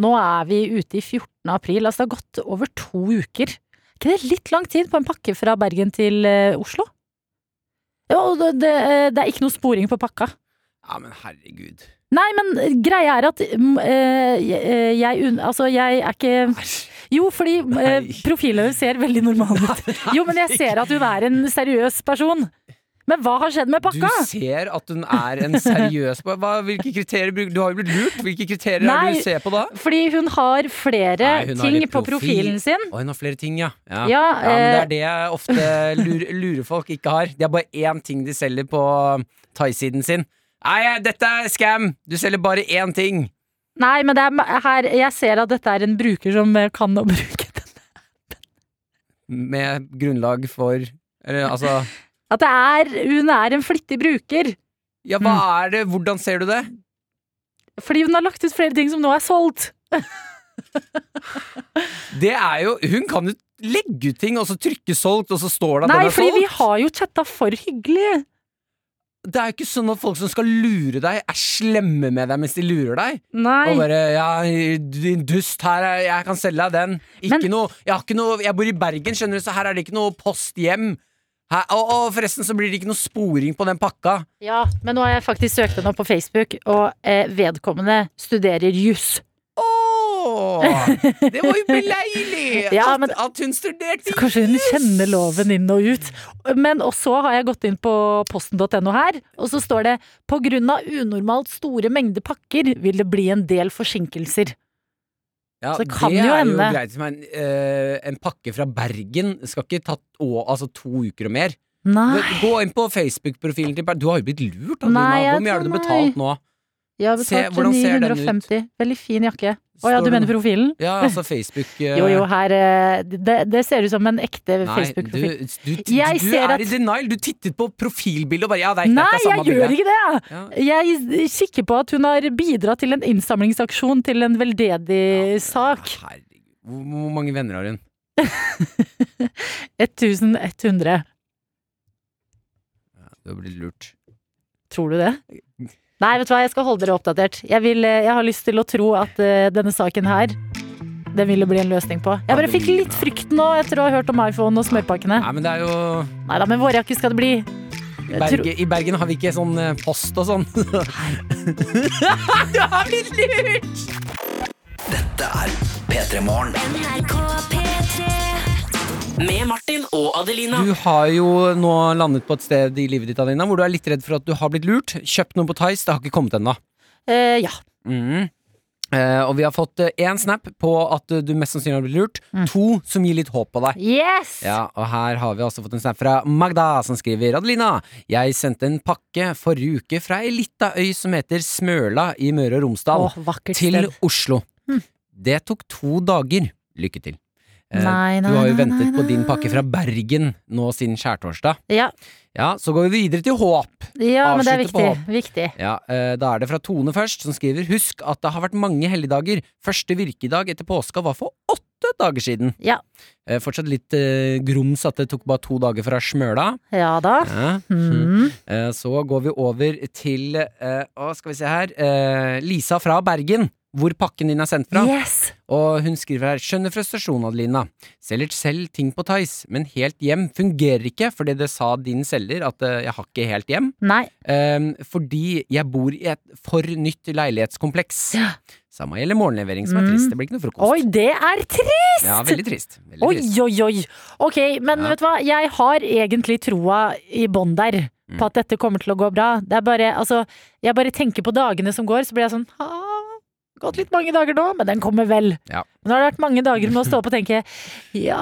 Nå er vi ute i 14. april. Altså, det har gått over to uker. Er ikke det litt lang tid på en pakke fra Bergen til eh, Oslo? Ja, og det, det, det er ikke noe sporing på pakka. Ja, men herregud. Nei, men greia er at eh, jeg, altså, jeg er ikke Jo, fordi øh, profilen ser veldig normal ut. Jo, men jeg ser at hun er en seriøs person. Men hva har skjedd med pakka? Du ser at hun er en seriøs hva, Hvilke kriterier bruker Du har jo blitt lurt. Hvilke kriterier er Nei. det du ser på da? Fordi hun har flere Nei, hun har ting litt på profilen sin. Og hun har flere ting, ja. Ja, Ja, men det eh, er det jeg ofte lurer, lurer folk ikke har. De har bare én ting de selger på Thai-siden sin. Nei, dette er scam! Du selger bare én ting. Nei, men det er her, jeg ser at dette er en bruker som eh, kan å bruke den. Med grunnlag for Eller altså At det er, hun er en flittig bruker. Ja, hva er det? Hvordan ser du det? Fordi hun har lagt ut flere ting som nå er solgt. Det er jo Hun kan jo legge ut ting, og så trykke 'solgt', og så står det at Nei, den er fordi vi har jo chatta for hyggelig. Det er jo ikke sånn at folk som skal lure deg, er slemme med deg mens de lurer deg. Nei. Og bare 'ja, din dust, her er, jeg kan selge deg den'. Ikke Men- noe, jeg, har ikke noe, jeg bor i Bergen, skjønner du, så her er det ikke noe post hjem. Og, og forresten så blir det ikke noe sporing på den pakka. Ja, men nå har jeg faktisk søkt henne opp på Facebook, og eh, vedkommende studerer juss. Å, det var jo beleilig Ja, at, men- at hun studerte Så kanskje hun kjenner loven inn og ut. Men også har jeg gått inn på posten.no her, og så står det på grunn av unormalt store mengder pakker vil det bli en del forsinkelser. Ja, Så det kan det jo er jo greit, men uh, en pakke fra Bergen skal ikke ta å, altså to uker og mer. Nei, Gå inn på Facebook-profilen til Bergen. Du har jo blitt lurt. Da, Nei, Hvor mye har du betalt nå? Se, betalt hvordan ser den ut? 950. Veldig fin jakke. Å ja, du mener profilen? Ja, altså Facebook uh... Jo, jo, her eh, Det, det ser ut som en ekte Facebook-profil. du, du, du er at- i denial. Du tittet på profilbildet og bare Ja, det er, Nei, det er samme jeg gjør ikke det! Ja. Jeg kikker på at hun har bidratt til en innsamlingsaksjon til en veldedig sak. Herregud. Hvor, hvor mange venner har hun? 1100. Du har blitt lurt. Tror du det? Nei, vet du hva, jeg skal holde dere oppdatert. Jeg, vil, eh, jeg har lyst til å tro at uh, denne saken her den ville bli en løsning på. Jeg bare fikk litt frykt nå etter å ha hørt om iPhone og smørpakkene. Nei, men det er jo Nei da, men vårjakke skal det bli. I Bergen, I Bergen har vi ikke sånn eh, post og sånn. du har blitt lurt! Dette er P3 Morgen. Med Martin og Adelina. Du har jo nå landet på et sted i livet ditt, Adelina, hvor du er litt redd for at du har blitt lurt. Kjøpt noe på Tice, det har ikke kommet ennå. Eh, ja. Mm. Eh, og vi har fått én snap på at eh, du mest sannsynlig har blitt lurt. To som gir litt håp på deg. Yes! Ja, og her har vi også fått en snap fra Magda, som skriver Adelina, jeg sendte en pakke forrige uke fra ei lita øy som heter Smøla i Møre og Romsdal, Åh, til Oslo. Oslo. Det tok to dager. Lykke til. Eh, Nei, nei, du har jo ventet nei, på din pakke fra Bergen nå siden skjærtorsdag. Ja, Ja, så går vi videre til håp. ja men det er viktig. viktig. Ja, eh, Da er det fra Tone først, som skriver Husk at det har vært mange helligdager. Første virkedag etter påska var for åtte dager siden. Ja. Eh, Fortsatt litt grums at det tok bare to dager fra Smøla. Ja da. Mm. Så går vi over til Å, skal vi se her Lisa fra Bergen, hvor pakken din er sendt fra. Yes! Og hun skriver her Skjønner frustrasjonen, Adelina. Selger selv ting på Tice, men helt hjem fungerer ikke fordi det sa din selger at eh, jeg har ikke helt hjem. Nei. Um, fordi jeg bor i et for nytt leilighetskompleks. Ja. Samme gjelder morgenlevering, som er Mm. trist. Det blir ikke noe frokost. Oi, det er trist! Ja, veldig trist. Veldig Oi, trist. oi, oi. Ok, men Ja. vet du hva? Jeg har egentlig troa i bånn der. Mm. På at dette kommer til å gå bra. Det er bare, altså, jeg bare tenker på dagene som går, så blir jeg sånn ah, Gått litt mange dager nå, men den kommer vel. Ja. Nå har det vært mange dager med å stå opp og tenke ja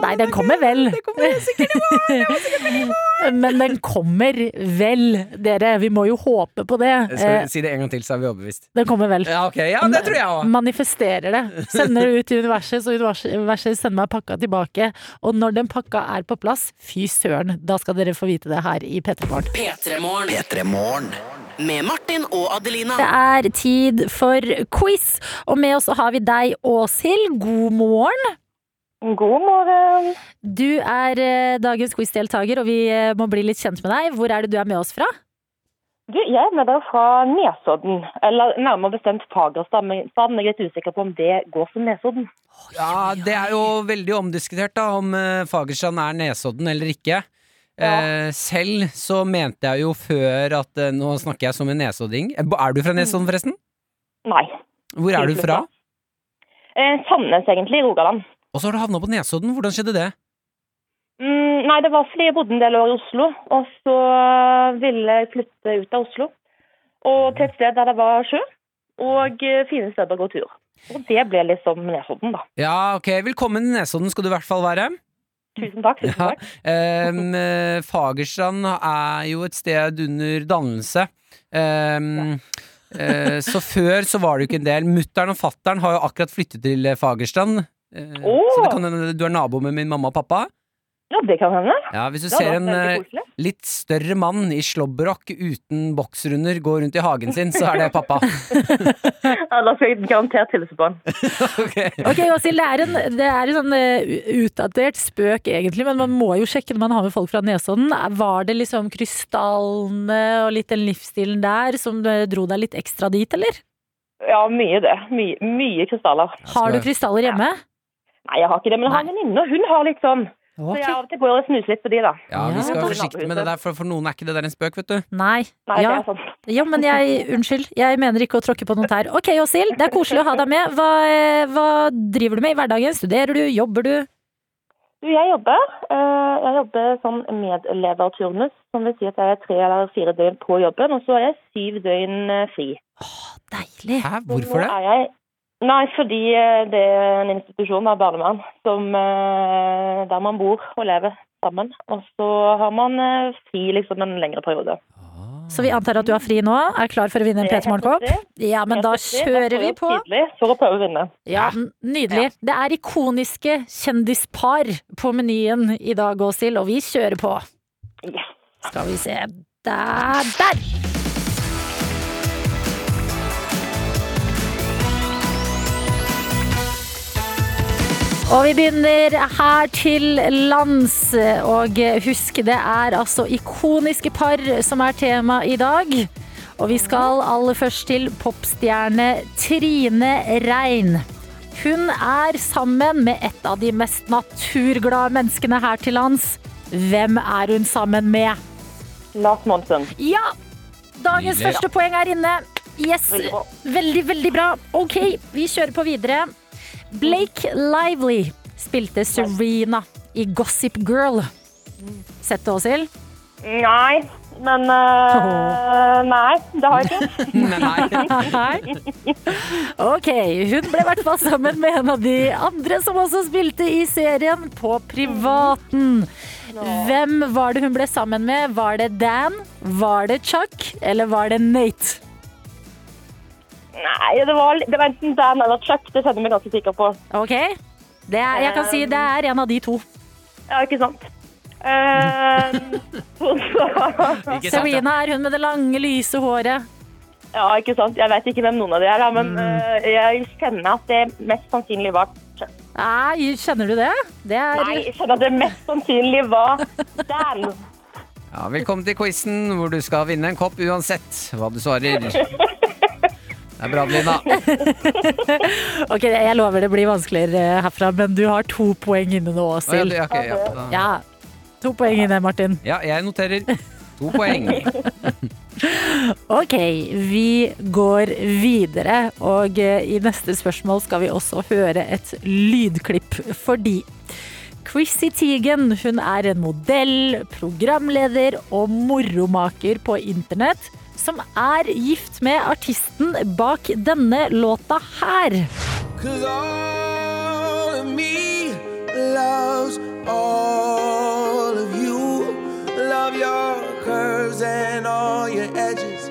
Nei, den kommer vel. Det kommer sikkert i morgen! Men den kommer vel, dere. Vi må jo håpe på det. Skal Eh, vi si det en gang til, så er vi overbevist. Den kommer vel. Ja, okay. Ja, det tror jeg også. Manifesterer det. Sender det ut i universet, så universet sender meg pakka tilbake. Og når den pakka er på plass, fy søren, da skal dere få vite det her i P3 Morgen. P3morgen. P3 Morgen. Med Martin og Adelina. Det er tid for quiz, og med oss har vi deg, Åshild. God morgen. God morgen. Du er eh, dagens quizdeltaker, og vi eh, må bli litt kjent med deg. Hvor er det du er med oss fra? Du, jeg er med deg fra Nesodden, eller nærmere bestemt Fagerstaden. men staden er litt usikker på om det går som Nesodden. Ja, det er jo veldig omdiskutert da om Fagerstaden Fagerstrand er Nesodden eller ikke. Eh, selv så mente jeg jo før at eh, Nå snakker jeg som en nesodding. Eh, Er du fra Nesodden, forresten? Nei. Hvor er du fra? Eh, Sandnes, egentlig, i Rogaland. Og så har du havna på Nesodden. Hvordan skjedde det? Mm, nei, det var fordi jeg bodde en del år i Oslo, og så ville jeg flytte ut av Oslo. Og til et sted der det var sjø, og fine steder å gå tur. Og det ble liksom Nesodden, da. Ja, ok. Velkommen til Nesodden skal du i hvert fall være. Tusen takk. tusen takk. Eh, Fagerstrand er jo et sted under dannelse. Ehm, uh, så før så var det jo ikke en del. Mutter'n og fatter'n har jo akkurat flyttet til Fagerstrand. Uh, oh. Så det kan hende du er nabo med min mamma og pappa. Ja, det kan hende. Ja, Hvis du Det ser en eh, veldig koselig. litt større mann i slåbrok uten boksrunder gå rundt i hagen sin, så er det pappa. Ja, da skal jeg garantert hilse på han. Ok. okay Åshild, det en, det er en sånn eh, utdatert spøk egentlig, men man må jo sjekke når man har med folk fra Nesodden. Var det liksom krystallene og litt den livsstilen der som eh, dro deg litt ekstra dit, eller? Ja, mye det. Mye, mye krystaller. Har du krystaller hjemme? Nei, jeg har ikke det, men jeg har en venninne, og hun har litt sånn Så jeg av og til går og snuser litt på de, da. Ja, vi skal være forsiktige med det der, for for noen er ikke det der en spøk, vet du. Nei. Nei, Ja. det er sant. ja, men jeg Unnskyld. Jeg mener ikke å tråkke på noen tær. Ok, Åshild. Det er koselig å ha deg med. Hva, eh, hva driver du med i hverdagen? Studerer du? Jobber du? Du, jeg jobber. eh, Jeg jobber som medleverturnus, som vil si at jeg er tre eller fire døgn på jobben, og så er jeg syv døgn fri. Å, Deilig. Hæ, Så hvorfor nå det? Er jeg... Nei, fordi eh, det er en institusjon av barnevern som, eh, der man bor og lever sammen. Og så har man eh, fri liksom en lengre periode. Så vi antar at du har fri nå? Er klar for å vinne en Det er P3 Morgenkopp? Ja, men da kjører vi på. For å prøve å vinne. Ja, Nydelig. Det er ikoniske kjendispar på menyen i dag, Åshild, og vi kjører på. Skal vi se Der! Der! Og vi begynner her til lands, og husk det er altså ikoniske par som er tema i dag. Og vi skal aller først til popstjerne Trine Rein. Hun er sammen med et av de mest naturglade menneskene her til lands. Hvem er hun sammen med? Lars Monsen. Ja! Dagens første poeng er inne. Yes, veldig, veldig bra. Ok, vi kjører på videre. Blake Lively spilte Serena i Gossip Girl. Sett det, Åshild? Nei, men eh, Nei, det har jeg ikke. Nei. Ok, hun ble i hvert fall sammen med en av de andre som også spilte i serien, på privaten. Hvem var det hun ble sammen med? Var det Dan, var det Chuck, eller var det Nate? Nei, det var, det var enten Dan eller Chuck. Det kjenner jeg meg ganske sikker på. Ok, det er, jeg kan si det er en av de to. Ja, ikke sant? Eh, så, Ikke sant. Serena er hun med det lange, lyse håret. ja, ikke sant? Jeg vet ikke hvem noen av de er, da, men eh, jeg kjenner at det mest sannsynlig var Chuck. Nei, kjenner du det? Det er Nei, jeg kjenner at det mest sannsynlig var Dan. Ja, velkommen til quizen hvor du skal vinne en kopp uansett hva du svarer. Det er bra, Lina. Ok, jeg lover det blir vanskeligere herfra, men du har to poeng inne nå, Åshild. Oh, ok, ja, Ja, to poeng inne, Martin. ja, jeg noterer. To poeng. Ok, vi går videre, og eh, i neste spørsmål skal vi også høre et lydklipp fordi Chrissy Teigen hun er en modell, programleder og moromaker på internett som er gift med artisten bak denne låta her. Cause all of me loves all of you. Love your curves and all your edges.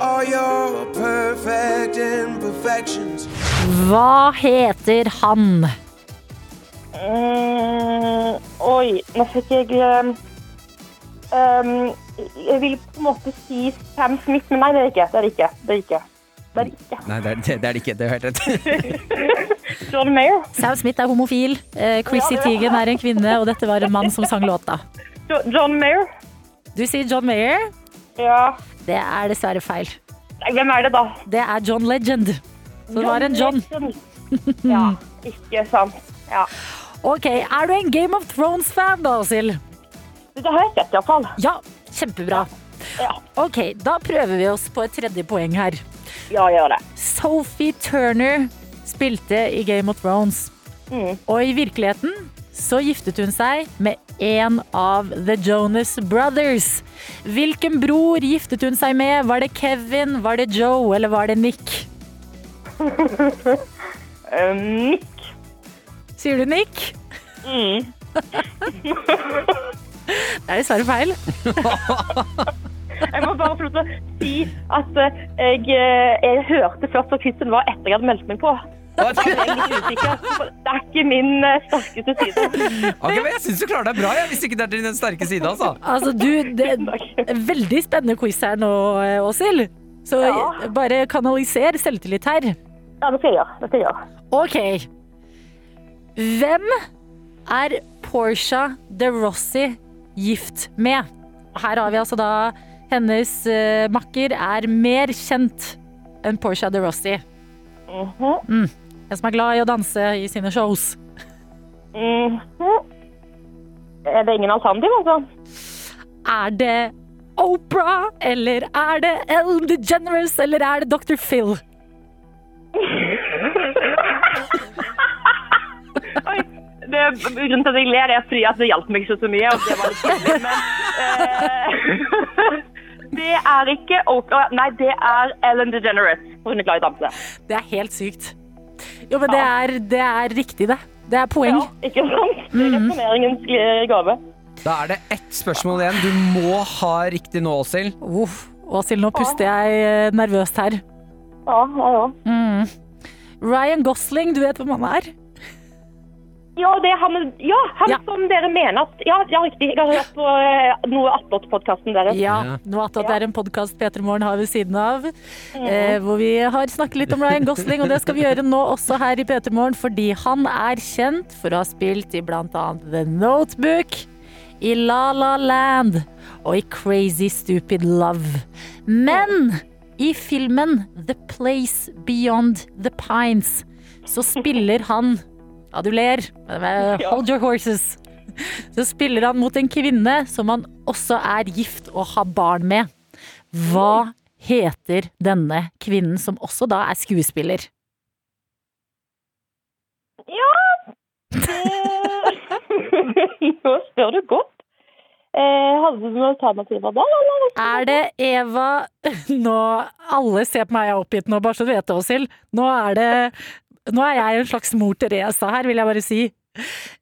All your perfect imperfections. Hva heter han? Mm, oi, nå fikk jeg um, um, Jeg vil på en måte si Sam Smith, men nei, det er det ikke. Det er det ikke. Det er det ikke. Det er ikke. Nei, det er det, det er det ikke. Det er helt rett. John Mayer. Sam Smith er homofil, Chrissy Chrissy Teigen er en kvinne, og dette var en mann som sang låta. John Mayer. Du sier John Mayer. Ja. Det er dessverre feil. Hvem er det, da? Det er John Legend. Så det var en John. Ja, ikke sant. Ja. Ok, Er du en Game of Thrones-fan da, Åshild? Det har jeg sett, iallfall. Ja, kjempebra. Ja. Ok, da prøver vi oss på et tredje poeng her. Ja, gjør det. Sophie Turner spilte i Game of Thrones. Mm. Og i virkeligheten så giftet hun seg med en av The Jonas Brothers. Hvilken bror giftet hun seg med? Var det Kevin, var det Joe eller var det Nick? Um, Nick. Sier du Nick? Mm. Det er dessverre feil. Jeg må bare få lov til å si at eh, jeg, eh, jeg hørte først hva quizen var etter jeg hadde meldt meg på. Jeg er litt usikker. Det er ikke min eh, sterkeste side. Ok, men Jeg syns du klarer deg bra, jeg, hvis ikke det er din sterke side. altså. Altså, du, det er veldig spennende quiz her nå, Åshild. Så Ja. bare kanaliser selvtillit her. Ja, det skal jeg gjøre. Det skal jeg gjøre. Ok. Hvem er Portia de Rossi gift med? Her har vi altså da hennes uh, makker er mer kjent enn Portia de Rossi. Mhm. En som er glad i å danse i sine shows. Mhm. Er det ingen alternativ, altså? Er det Oprah, eller er det Ellen DeGeneres, eller er det Dr. Phil? Det, grunnen til at jeg ler, er fordi at det hjalp meg ikke så mye. Og det var litt kjedelig, men eh, Det er ikke Oprah. Nei, det er Ellen DeGeneres. for Hun er glad i danse. Det er helt sykt. Jo, men det er, det er riktig, det. Det er poeng. Ja, ikke sant? Det er resonneringens gave. Da er det ett spørsmål igjen. Du må ha riktig nå, Åshild. Uff. Åshild, nå puster jeg eh, nervøst her. Ja, ja, ja. Mm. Ryan Gosling, du vet hvem han er? Ja, det er han, ja, han Ja. som dere mener at Ja, ja riktig. Jeg har hørt på eh, noe attåt-podkasten deres. Ja, Ja. attåt er en podkast P3 Morgen har ved siden av, eh, hvor vi har snakket litt om Ryan Gosling, og det skal vi gjøre nå også her i P3 Morgen, fordi han er kjent for å ha spilt i annet The Notebook, i La La Land og i Crazy Stupid Love. Men i filmen The Place Beyond the Pines så spiller han Ja, du ler. eh, Hold your horses. Så spiller han mot en kvinne som han også er gift og har barn med. Hva heter denne kvinnen, som også da er skuespiller? Ja Nå spør du godt. Eh, hadde du noen alternativer da. Er det Eva Nå, Alle ser på meg, jeg er oppgitt nå, bare så du vet det, Åshild. Nå er det Nå er jeg en slags mor Teresa her, vil jeg bare si.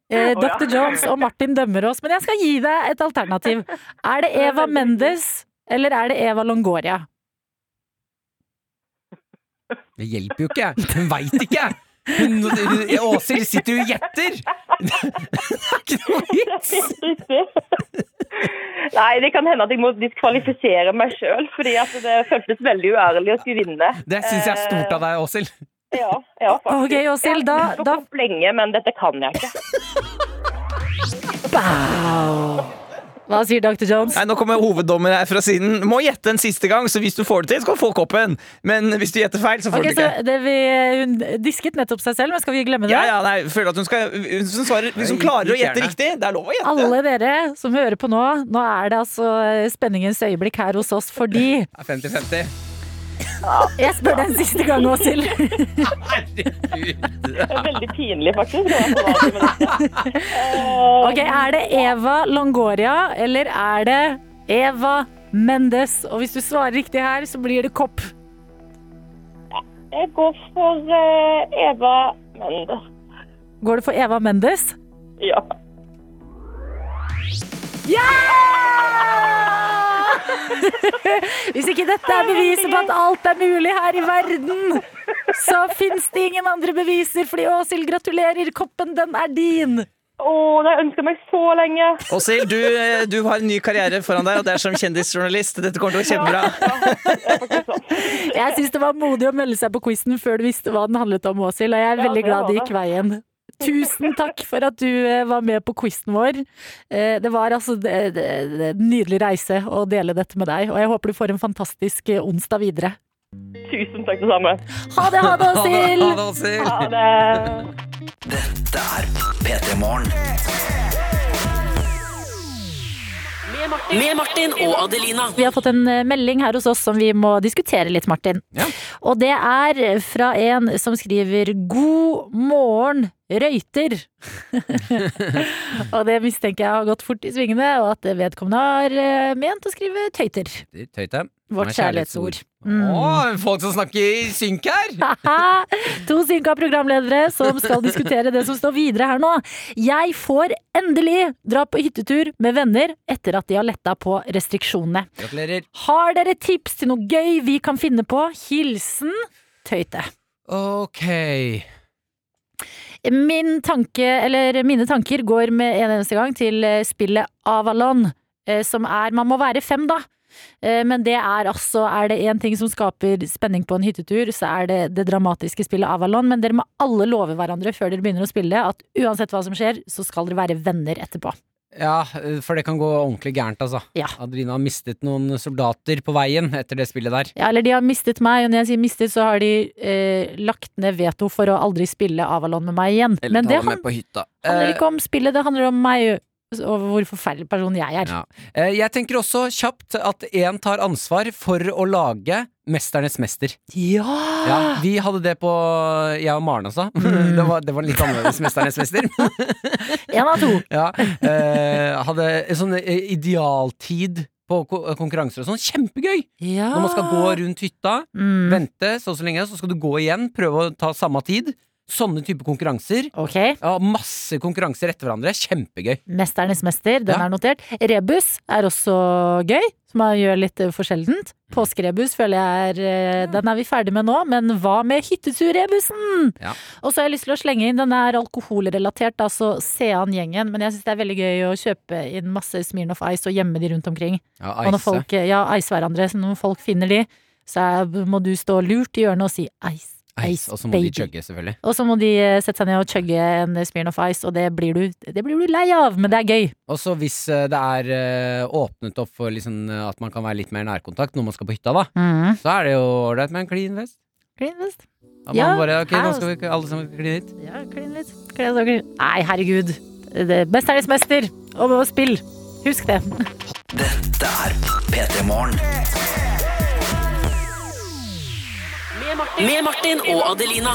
Eh, Dr. Jones og Martin dømmer oss, men jeg skal gi deg et alternativ. Er det Eva Mendes, eller er det Eva Longoria? Det hjelper jo ikke. Hun veit ikke. Hun- Åshild sitter jo og gjetter! Det er ikke noe vits! Nei, det kan hende at jeg må diskvalifisere meg sjøl, fordi det føltes veldig uærlig å skulle vinne. Det syns jeg er stort av deg, Åshild. Ja, ja, faktisk. Ok, Åshild, da, Jeg har da lenge, men dette kan jeg ikke. Bow. Hva sier Dr. Jones? Nei, Nå kommer hoveddommer her fra siden. Må gjette en siste gang, så hvis du får det til, skal du få koppen. Men hvis du gjetter feil, så får okay, du det så ikke. det vi, Hun disket nettopp seg selv, men skal vi glemme det? Ja, ja, nei, føler at hun skal Hvis hun, svarer, hvis hun klarer å gjette riktig, det er lov å gjette. Alle dere som hører på nå, nå er det altså spenningens øyeblikk her hos oss fordi er 50-50. Jeg spør deg en siste gang, Åshild. Herregud. Det er veldig pinlig, faktisk. Ok, Er det Eva Longoria, eller er det Eva Mendes? Og hvis du svarer riktig her, så blir det kopp. Jeg går for eh, Eva Mendes. Går det for Eva Mendes? Ja. Hvis ikke dette er beviset på at alt er mulig her i verden, så fins det ingen andre beviser, fordi Åshild, gratulerer, koppen, den er din. Å, det har jeg ønska meg så lenge. Åshild, du, eh, du har en ny karriere foran deg, og det er som kjendisjournalist. Dette kommer til å gå kjempebra. Jeg syns det var modig å melde seg på quizen før du visste hva den handlet om, Åshild, og jeg er Ja, veldig glad det. gikk veien. Tusen takk for at du eh, var med på quizen vår. Eh, Det var altså en nydelig reise å dele dette med deg, og jeg håper du får en fantastisk eh, onsdag videre. Tusen takk, det samme. Ha det, ha det, Ha Åshild! det, Åshild. Ha det. Dette er P3 Morgen. Med Martin og Adelina. Vi har fått en melding her hos oss som vi må diskutere litt, Martin. Ja. Og det er fra en som skriver 'God morgen, røyter'. og det mistenker jeg har gått fort i svingene, og at vedkommende har eh, ment å skrive tøyter. Tøyte. Vårt kjærlighetsord. Mm. Å, folk som snakker i synk her! To synka programledere som skal diskutere det som står videre her nå. Jeg får endelig dra på hyttetur med venner etter at de har letta på restriksjonene. Gratulerer. Har dere tips til noe gøy vi kan finne på? Hilsen Tøyte. Ok. Min tanke, eller mine tanker går med en eneste gang til eh, spillet Avalon, eh, som er Man må være fem, da. Eh, Men det er altså Er det én ting som skaper spenning på en hyttetur, så er det det dramatiske spillet Avalon. Men dere må alle love hverandre før dere begynner å spille at uansett hva som skjer, så skal dere være venner etterpå. Ja, for det kan gå ordentlig gærent, altså. Ja. Adelina har mistet noen soldater på veien etter det spillet der. Ja, eller de har mistet meg, og når jeg sier mistet, så har de eh, lagt ned veto for å aldri spille Avalon med meg igjen. Eller Men det han- på hytta. handler Eh, ikke om spillet, det handler om meg. Over hvor forferdelig person jeg er. Ja. Eh, Jeg tenker også kjapt at én tar ansvar for å lage Mesternes mester. Ja! Ja, vi hadde det på jeg og Maren også. Det, var, det var litt annerledes Mesternes mester. En av to. Ja, eh, hadde en sånn eh, idealtid på konkurranser og sånn. Kjempegøy! Ja. Når man skal gå rundt hytta, Mm. vente så og så lenge, så skal du gå igjen, prøve å ta samme tid. Sånne type konkurranser. Okay. Ja, masse konkurranser etter hverandre. Kjempegøy. Mesternes mester, den Ja. er notert. Rebus er også gøy, som man gjør litt eh, for sjeldent. Påskerebus føler jeg er eh, Den er vi ferdig med nå, men hva med hytteturrebusen? Ja. Og så har jeg lyst til å slenge inn, den er alkoholrelatert, altså se an gjengen, men jeg syns det er veldig gøy å kjøpe inn masse Smirnoff Ice og gjemme de rundt omkring. Ja, Og når ice. folk, ja, ice hverandre, så når folk finner de, så må du stå lurt i hjørnet og si ice. Ice, og så må baby. de chugge, selvfølgelig. Og så må de eh, sette seg ned og chugge en Smirnoff Ice, og det blir, du, det blir du lei av, men det er gøy. Og så hvis eh, det er eh, åpnet opp for liksom, at man kan være litt mer nærkontakt når man skal på hytta, da, Mm. så er det jo ålreit med en clean vest. Clean vest. Da Ja, man bare, ok, her nå skal vi alle sammen kline litt. Ja, litt. Klin litt, klin. Nei, herregud. Det er Mesternes mester og spill. Husk det. Dette er P3 Morgen. Med Martin og Adelina.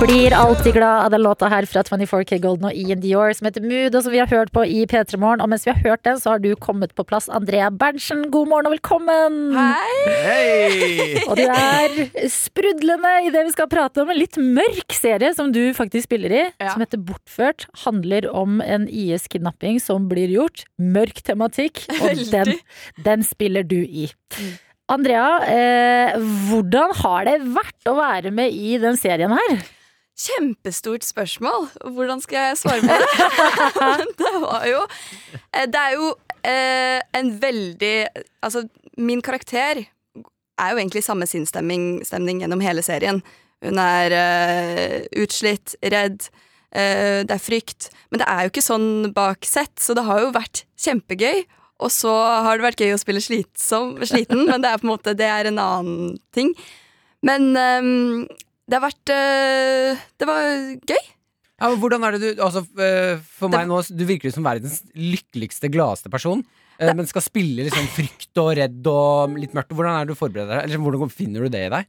Blir alltid glad av den låta her fra 24K Golden og Ian Dior som heter Mood, og som vi har hørt på i P3 Morgen. Og mens vi har hørt den, så har du kommet på plass, Andrea Berntsen. God morgen og velkommen! Hei! Og du er sprudlende i det vi skal prate om. En litt mørk serie som du faktisk spiller i, Ja. som heter Bortført. Handler om en IS-kidnapping som blir gjort. Mørk tematikk, og den, den spiller du i. Andrea, eh, hvordan har det vært å være med i den serien her? Kjempestort spørsmål. Hvordan skal jeg svare på det? det var jo eh, Det er jo eh, en veldig Altså, min karakter er jo egentlig samme sinnsstemning stemning gjennom hele serien. Hun er eh, utslitt, redd. eh, det er frykt. Men det er jo ikke sånn bak sett, så det har jo vært kjempegøy. Og så har det vært gøy å spille slitsom, sliten, men det er på en måte Det er en annen ting. Men ehm, det har vært eh, Det var gøy. Ja, men hvordan er det du altså, eh, For Det- meg nå, du virker som verdens lykkeligste, gladeste person. eh, Men skal spille liksom frykt og redd og litt mørkt. Hvordan er det du forbereder deg? Eller hvordan finner du det i deg?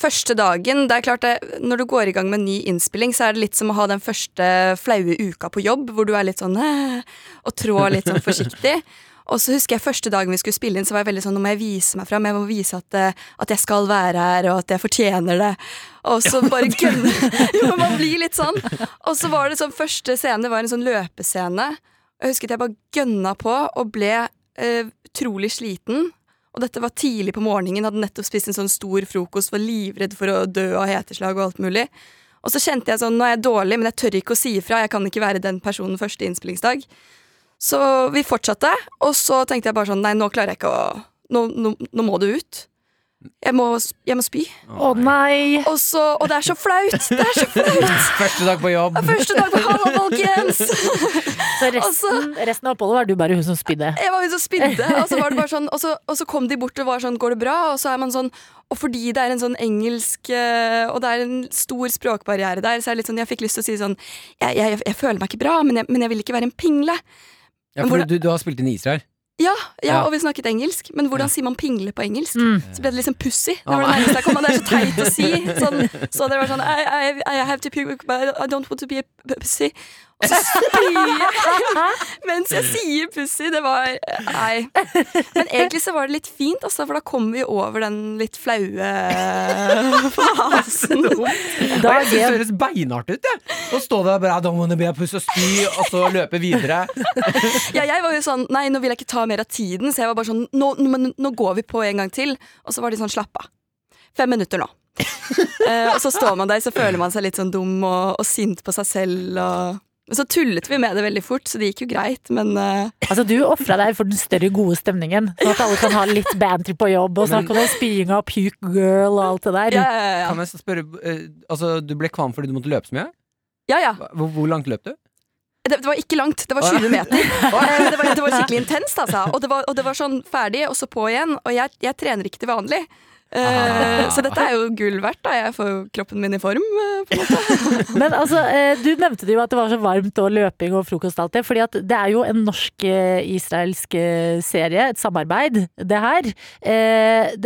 Første dagen, det er klart det, Når du går i gang med ny innspilling, så er det litt som å ha den første flaue uka på jobb, hvor du er litt sånn og trår litt sånn forsiktig. Og så husker jeg første dagen vi skulle spille inn, så var jeg veldig sånn Nå må jeg vise meg fram. Jeg må vise at, eh, at jeg skal være her, og at jeg fortjener det. Og så bare gønne Jo, man blir litt sånn. Og så var det sånn første scene var en sånn løpescene. Og jeg husker at jeg bare gønna på og ble eh, utrolig sliten. Og dette var tidlig på morgenen, hadde nettopp spist en sånn stor frokost, var livredd for å dø av heteslag og alt mulig. Og så kjente jeg sånn, nå er jeg dårlig, men jeg tør ikke å si ifra, jeg kan ikke være den personen første innspillingsdag. Så vi fortsatte, og så tenkte jeg bare sånn, nei, nå klarer jeg ikke å, nå, nå, nå må det ut. Jeg må, jeg må spy. Å nei! Og, så, og det er så flaut! Det er så flaut! Første dag på jobb. Første dag på Hallo, folkens! Så resten, resten av oppholdet var du bare hun som spydde. Jeg var hun som spydde, og så, var det bare sånn, og, så, og så kom de bort og var sånn 'Går det bra?' Og så er man sånn Og fordi det er en sånn engelsk eh, Og det er en stor språkbarriere der, så er det litt sånn Jeg fikk lyst til å si sånn Jeg, jeg, jeg føler meg ikke bra, men jeg, men jeg vil ikke være en pingle. Ja, for du, du har spilt inn Israel. Ja, ja, Ja. og vi snakket engelsk, men hvordan sier man pingle på engelsk? Mm. Så ble det liksom pussy. Det var det nærmeste jeg kom, og det er så teit å si. Sånn, så det var sånn I, I, I have to puke, but I don't want to be a pussy. Og så spyr jeg mens jeg sier pussy. Det var Nei. Men egentlig så var det litt fint, altså, for da kom vi over den litt flaue fasen. Og jeg synes det høres beinhardt ut, jeg. Å stå der og bare I don't wanna be a pussy' og spy, og så løpe videre. Ja, jeg var jo sånn Nei, nå vil jeg ikke ta mer av tiden, så jeg var bare sånn Nå, nå, men nå går vi på en gang til. Og så var de sånn Slapp av. Fem minutter nå. uh, og så står man der, så føler man seg litt sånn dum og, og sint på seg selv. Og men så tullet vi med det veldig fort, så det gikk jo greit, men uh... Altså, du ofra deg for den større gode stemningen. Sånn at alle kan ha litt banter på jobb og snakke om spying av puke girl og alt det der. ja, ja, ja. Kan jeg spørre uh, Altså, du ble kvalm fordi du måtte løpe så mye? ja, ja. Hvor, hvor langt løp du? Det, det var ikke langt, det var 20 meter. Eh, det, var, det var skikkelig intenst, altså. Og det var, og det var sånn ferdig, og så på igjen. Og jeg, jeg trener ikke til vanlig. Eh, så dette er jo gull verdt. da Jeg får kroppen min i form. eh, på en måte. Men altså, eh, du nevnte det jo at det var så varmt og løping og frokost det. Fordi at det er jo en norsk-israelsk serie, et samarbeid, det her.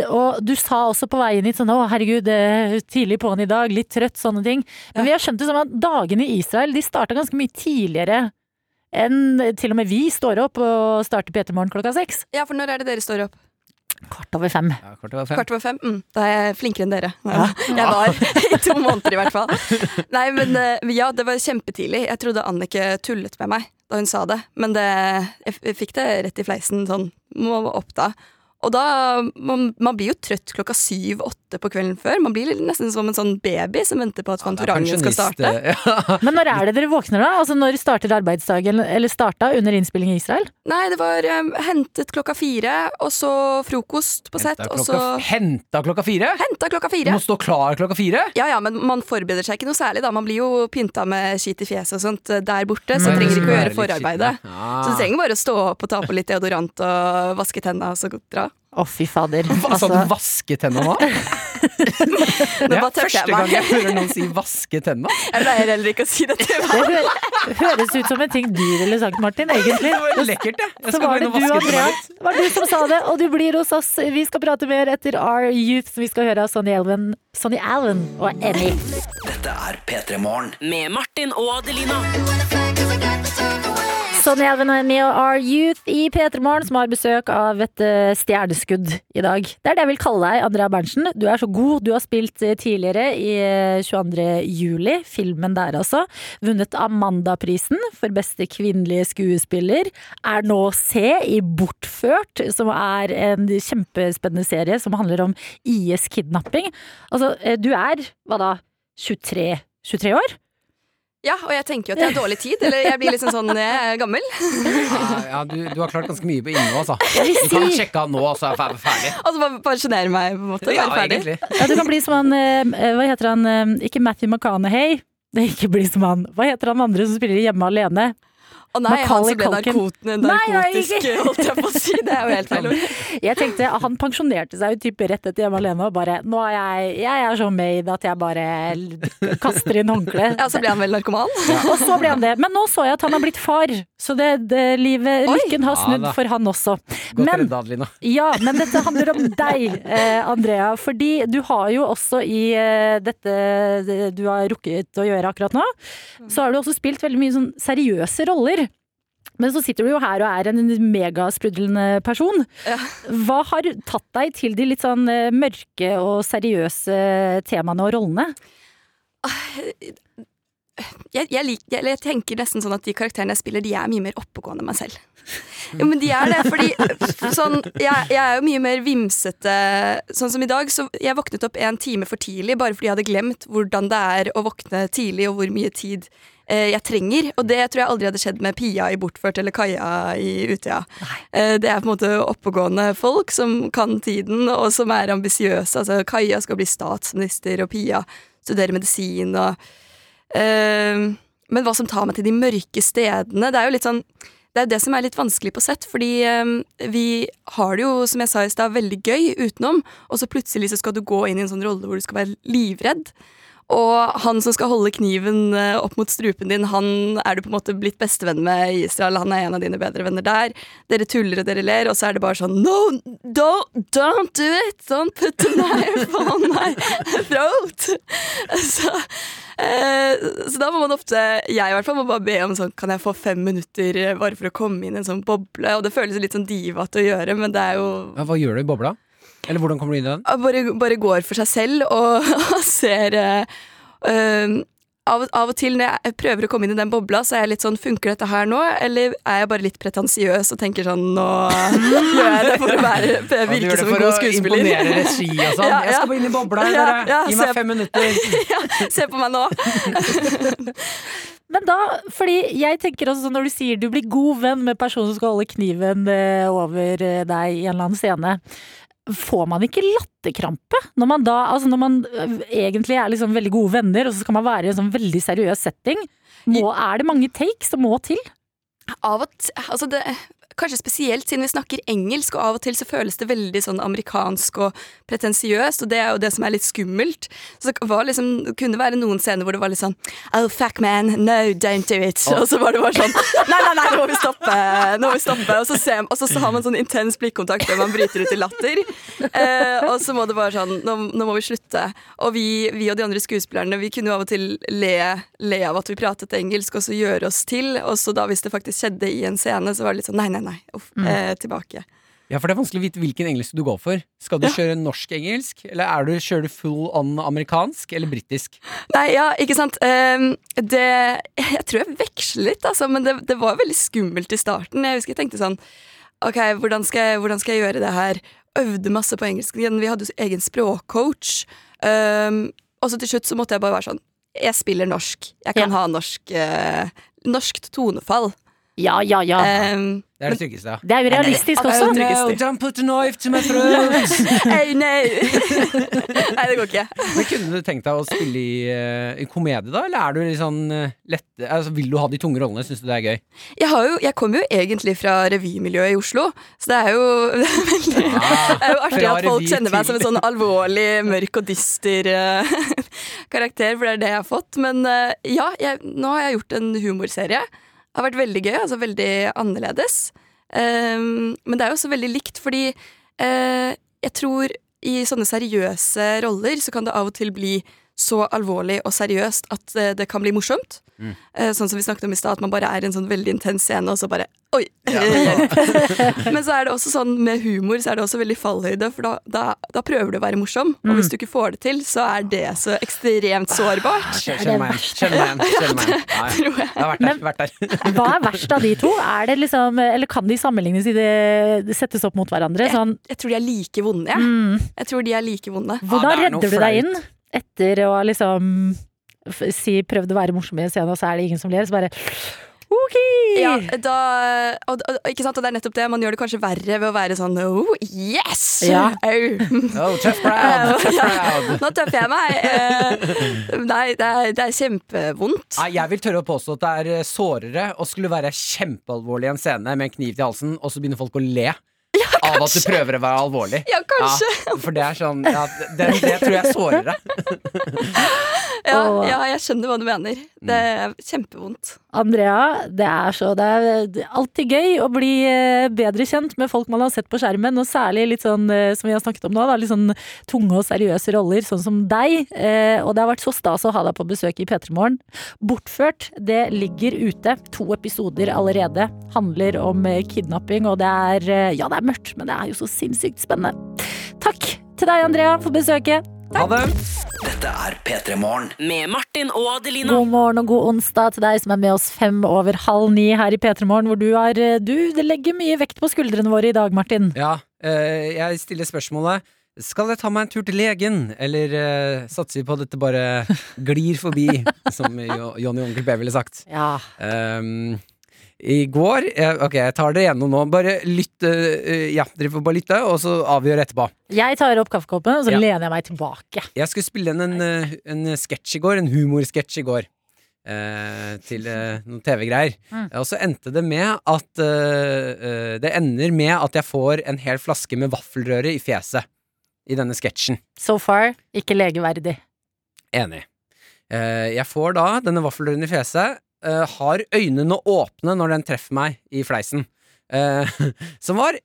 Og du sa også på veien hit sånn å herregud, er tidlig på'n i dag, litt trøtt, sånne ting. Men vi har skjønt det som at dagene i Israel de starta ganske mye tidligere enn til og med vi står opp og starter P3 Morgen klokka seks. Ja, for når er det dere står opp? Kvart over fem. Ja, kvart over fem. Kvart over fem? Mm, da er jeg flinkere enn dere. Jeg var i to måneder i hvert fall. Nei, men eh, ja, det var kjempetidlig. Jeg trodde Annike tullet med meg da hun sa det. Men det, jeg fikk det rett i fleisen sånn. Må opp da. Og da man, man blir jo trøtt klokka syv-åtte på kvelden før. Man blir nesten som en sånn baby som venter på at Ja, Fantorangen skal starte. eh, Ja. Men når er det dere våkner da? Altså Når starter arbeidsdagen, eller starta under innspilling i Israel? Nei, det var um, hentet klokka fire, og så frokost på sett, og så henta klokka fire? Henta klokka Du må stå klar klokka fire? Ja, ja, men man forbereder seg ikke noe særlig, da. Man blir jo pynta med skit i fjeset og sånt eh, der borte, så Men trenger det ikke å gjøre forarbeidet. skitne. Ah. Så du trenger bare å stå opp og ta på litt deodorant og vaske tenna og så dra. Å, fy fader. Hva sa du? Altså, Vaske tenna nå? Det er første jeg gang jeg hører noen si 'vaske tenna'. Jeg pleier heller ikke å si det til det meg. hø høres ut som en ting du ville sagt, Martin, egentlig. Det var lekkert, det. Jeg Så skal var gå det inn og du, vaske tenna Andrea. Det var du som sa det, og du blir hos oss. Vi skal prate mer etter Our Youth. Vi skal høre av Sonny Allen, Sonny Allen og Emmy. Dette er P3 Morgen. Med Martin og Adelina. Sonny Allen og Our Youth i P3 Morgen, som har besøk av et eh, stjerneskudd i dag. Det er det jeg vil kalle deg, Andrea Berntsen. Du er så god. Du har spilt eh, tidligere i eh, 22. juli, filmen der altså. Vunnet Amandaprisen for beste kvinnelige skuespiller. Er nå se i Bortført, som er en kjempespennende serie som handler om IS-kidnapping. Altså, eh, du er, hva da, 23, 23 år? Ja, og jeg tenker jo at jeg har dårlig tid. Eller jeg blir liksom sånn er gammel. Ja, ja du, du har klart ganske mye på innå, altså. Du kan sjekke av nå, så er jeg ferdig. Altså bare pensjonere meg, på en måte. Ja, Være ferdig. egentlig. Ja, du kan bli som han eh, Hva heter han? eh, Ikke Matthew McConaughey. Det er ikke bli som han. Hva heter han andre som spiller Hjemme alene? Å nei, han som ble narkoten, narkot Nei, nei, narkotisk, holdt jeg på å si. Det er jo helt feil ord. Jeg tenkte Han pensjonerte seg jo type rett etter Hjemme alene og bare Nå er jeg Jeg er så made at jeg bare kaster inn håndkle. Ja, så ble han vel narkoman? Og så ble han det. Men nå så jeg at han har blitt far. Så det, det livet Oi. Lykken har snudd ja, for han også. Godt Men redda, Adelina. Ja, men dette handler om deg, eh, Andrea. Fordi du har jo også i eh, dette du har rukket å gjøre akkurat nå, så har du også spilt veldig mye sånn seriøse roller. Men så sitter du jo her og er en megasprudlende person. Ja. Hva har tatt deg til de litt sånn eh, mørke og seriøse temaene og rollene? jeg, jeg, lik, jeg, tenker nesten sånn at de karakterene jeg spiller, de er mye mer oppegående enn meg selv. Jo, men de er det, fordi sånn, jeg, jeg er jo mye mer vimsete. Sånn som i dag, så jeg våknet opp en time for tidlig bare fordi jeg hadde glemt hvordan det er å våkne tidlig, og hvor mye tid jeg trenger. Og det tror jeg aldri hadde skjedd med Pia i Bortført eller Kaja i Utøya. Eh, det er på en måte oppegående folk som kan tiden, og som er ambisiøse. Altså, Kaja skal bli statsminister, og Pia studerer medisin. og Eh, men hva som tar meg til de mørke stedene Det er jo litt sånn Det er det som er litt vanskelig på sett, fordi eh, vi har det jo, som jeg sa i stad, veldig gøy utenom, og så plutselig så skal du gå inn i en sånn rolle hvor du skal være livredd. Og han som skal holde kniven eh, opp mot strupen din, han er du på en måte blitt bestevenn med i Israel. Han er en av dine bedre venner der. Dere tuller og dere ler, og så er det bare sånn No, don't, don't do it! Don't put the knife on my throat! Så, eh, så da må man ofte, jeg i hvert fall, må bare be om sånn Kan jeg få fem minutter eh, bare for å komme inn i en sånn boble? Og det føles litt sånn divete å gjøre, men det er jo Ja, hva gjør du i bobla? Eller hvordan kommer du inn i den? bare, bare går for seg selv og, og ser uh, av, av og til når jeg prøver å komme inn i den bobla, så er jeg litt sånn Funker dette her nå, eller er jeg bare litt pretensiøs og tenker sånn Nå gjør jeg det for å være, Ja, du virke gjør det som en for å imponere regi og sånn. Ja, Jeg skal bare inn i bobla her, Ja, dere. ja, Gi meg fem minutter. ja, se på meg nå. Men da, fordi jeg tenker også sånn når du sier du blir god venn med personen som skal holde kniven eh, over eh, deg i en eller annen scene. Får man ikke latterkrampe når man da, altså når man øh, egentlig er liksom veldig gode venner, og så skal man være i en sånn veldig seriøs setting? Må, er det mange takes som må til? Av og til Altså, det Kanskje spesielt siden vi snakker engelsk, og av og til så føles det veldig sånn amerikansk og pretensiøst, og det er jo det som er litt skummelt. Så det var liksom, kunne være noen scener hvor det var litt sånn Oh, fuck man, no, don't do it. Og så var det bare sånn Nei, nei, nei, nå må vi stoppe. Nå må vi stoppe. Og så, ser, og så, har man sånn intens blikkontakt før man bryter ut i latter. Eh, og så må det bare sånn Nå, nå må vi slutte. Og vi, vi og de andre skuespillerne Vi kunne jo av og til le, le av at vi pratet engelsk, og så gjøre oss til. Og så da hvis det faktisk skjedde i en scene, så var det litt sånn nei, nei, nei. Uff, eh, tilbake. Ja, for det er vanskelig å vite hvilken engelsk du går for. Skal du kjøre norsk-engelsk, eller er du, kjører du full on amerikansk eller britisk? Nei, ja, ikke sant. Ehm, det Jeg tror jeg veksler litt, altså, men det, det var veldig skummelt i starten. Jeg husker jeg tenkte sånn Ok, hvordan skal, jeg, hvordan skal jeg gjøre det her? Øvde masse på engelsk. Vi hadde jo egen språkcoach. Um, og så til slutt så måtte jeg bare være sånn Jeg spiller norsk. Jeg kan Ja. ha norsk uh, Norskt tonefall. Ja, ja, ja. Um, Det er det tryggeste, ja. Det er jo realistisk det også. Oh, no, don't put a knife to my throat! Hey, no. Nei, det går ikke. Men Kunne du tenkt deg å spille i, uh, i komedie, da? Eller er du litt sånn eh, lette altså, Vil du ha de tunge rollene? Syns du det er gøy? Jeg, har jo, jeg kommer jo egentlig fra revymiljøet i Oslo, så det er jo veldig det er jo artig at folk kjenner meg som en sånn alvorlig, mørk og dyster uh, karakter, for det er det jeg har fått. Men uh, ja, jeg, nå har jeg gjort en humorserie. Det har vært veldig gøy, altså veldig annerledes. Um, men det er jo også veldig likt, fordi uh, jeg tror i sånne seriøse roller så kan det av og til bli så alvorlig og seriøst at eh, det kan bli morsomt. Mm. Eh, sånn som vi snakket om i stad, at man bare er i en sånn veldig intens scene, og så bare Oi! Ja. Men så er det også sånn med humor så er det også veldig fallhøyde, for da, da, da prøver du å være morsom. Og Mm. hvis du ikke får det til, så er det så ekstremt sårbart. Meg igjen. Kjenner meg igjen. Kjenner meg. Ja, ja. Tror jeg. Jeg har vært der. Vært der. Hva er verst av de to? Er det liksom, eller kan de sammenlignes i det, det settes opp mot hverandre? Sånn, Jeg tror de er like vonde, jeg. mm, Jeg tror de er like vonde. hvordan er redder du deg inn. Etter å liksom si prøvd å være morsom i en scene, og så er det ingen som ler? Så bare ok! Ja, da, og, og, ikke sant? og det er nettopp det. Man gjør det kanskje verre ved å være sånn oh, yes! Ja. Oh, tough crowd! Tough Ja. Nå tøffer jeg meg. Uh, Nei, det er, det er kjempevondt. Nei, jeg vil tørre å påstå at det er eh, sårere å skulle være kjempealvorlig i en scene med en kniv til halsen, og så begynner folk å le av at du prøver å være alvorlig. Ja, kanskje. Ja, for det er sånn ja, det, det tror jeg sårer deg. Ja, ja, jeg skjønner hva du mener. Det er kjempevondt. Andrea, det er, så, det er alltid gøy å bli eh, bedre kjent med folk man har sett på skjermen, og særlig litt sånn, eh, som vi har snakket om nå, da, litt sånn tunge og seriøse roller, sånn som deg. Eh, Og det har vært så stas å ha deg på besøk i P3 Morgen. Bortført, det ligger ute. To episoder allerede. Handler om kidnapping, og det er Ja, det er mørkt, men det er jo så sinnssykt spennende. Takk til deg, Andrea, for besøket. Ha det! Dette er P3 Morgen. Med Martin og Adelina. God morgen og god onsdag til deg som er med oss fem over halv ni her i P3 Morgen, hvor du har eh, Du det legger mye vekt på skuldrene våre i dag, Martin. Ja, eh, jeg stiller spørsmålet Skal jeg ta meg en tur til legen, eller uh, satser vi på at dette bare glir forbi, som Jo- Johnny Onkel B ville sagt. Ja. Um, I går eh, Ok, jeg tar det gjennom nå. Bare lytt. eh, ja, dere får bare lytte, og så avgjør etterpå. Jeg tar opp kaffekoppen, og så Ja. lener jeg meg tilbake. Jeg skulle spille inn en, eh, en sketsj i går, en humorsketsj i går. eh, til eh, noen TV-greier. Mm. Og så endte det med at eh, eh, Det ender med at jeg får en hel flaske med vaffelrøre i fjeset. I denne sketsjen. So far ikke legeverdig. Enig. Eh, jeg får da denne vaffelrøren i fjeset, eh, har øynene åpne når den treffer meg i fleisen. Uh, som var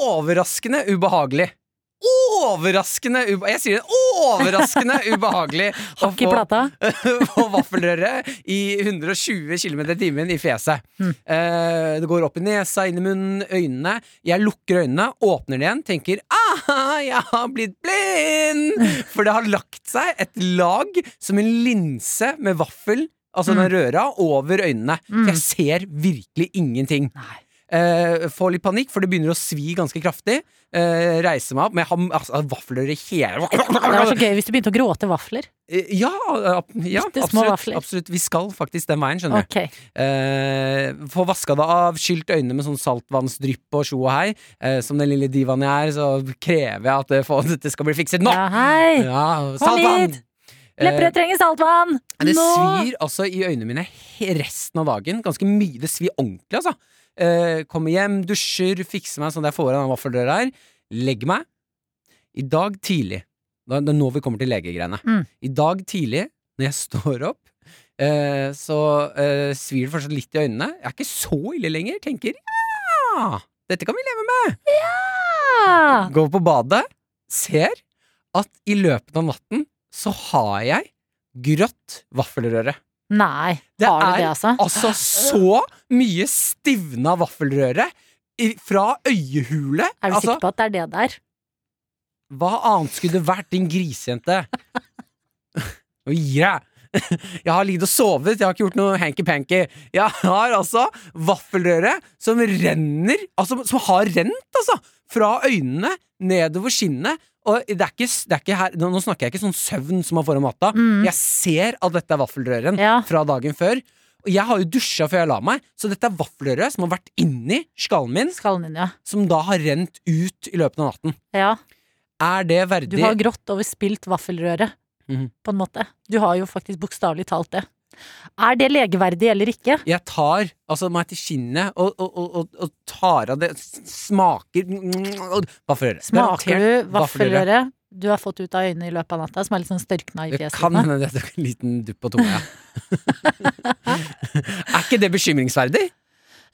overraskende ubehagelig. Overraskende ubehagelig. Jeg sier det, overraskende ubehagelig å i få, få vaffelrøre i 120 km i timen i fjeset. Mm. Uh, det går opp i nesa, inn i munnen, øynene. Jeg lukker øynene, åpner det igjen, tenker aha, jeg har blitt blind! For det har lagt seg et lag som en linse med vaffel, altså den røra, over øynene. Mm. Så jeg ser virkelig ingenting. Eh, får litt panikk, for det begynner å svi ganske kraftig. Uh, reiser meg opp, men jeg har altså, vafler i hele Det var så gøy hvis du begynte å gråte vafler. Uh, Ja, ja absolutt, absolutt. Vi skal faktisk den veien, skjønner du. Ok. Eh, få vaska det av, skylt øynene med sånn saltvannsdrypp og sjo og hei. Som den lille divaen jeg er, så krever jeg at det, får, dette skal bli fikset nå! Ja, hei! Ja, saltvann! Hit! Lepperød trenger saltvann! Det svir altså i øynene mine resten av dagen. Ganske mye. Det svir ordentlig, altså. eh, kommer hjem, dusjer, fikser meg sånn at jeg får av den vaffeldøra her. Legger meg. I dag tidlig Det er nå vi kommer til legegreiene. Mm. I dag tidlig, når jeg står opp, eh, så eh, svir det fortsatt litt i øynene. Jeg er ikke så ille lenger. Tenker ja, dette kan vi leve med. Ja! Går på badet, ser at i løpet av natten så har jeg grått vaffelrøre. Nei, Det har du det, altså? det, er Altså så mye stivna vaffelrøre fra øyehule. Er du altså, sikker på at det er det der? Hva annet skulle det vært, din grisejente? Nå gir jeg! Jeg har ligget og sovet, jeg har ikke gjort noe hanky-panky. Jeg har altså vaffelrøre som renner Altså, som har rent, altså! Fra øynene nedover kinnet. Og det er ikke, det er ikke her, nå snakker jeg ikke sånn søvn som man får om natta. Mm. Jeg ser at dette er vaffelrøren Ja. fra dagen før. Og jeg har jo dusja før jeg la meg, så dette er vaffelrøre som har vært inni skallen min, Skallen min ja. som da har rent ut i løpet av natten. ja. Er det verdig Du har grått over spilt vaffelrøre, mm. på en måte. Du har jo faktisk bokstavelig talt det. Er det legeverdig eller ikke? Jeg tar altså meg til kinnet og, og, og, og, tar av det Smaker Vaffeløre. Smaker du vaffeløre du har fått ut av øynene i løpet av natta, som er litt sånn størkna i fjeset? kan hende det er en liten dupp på tunga, er ikke det bekymringsverdig?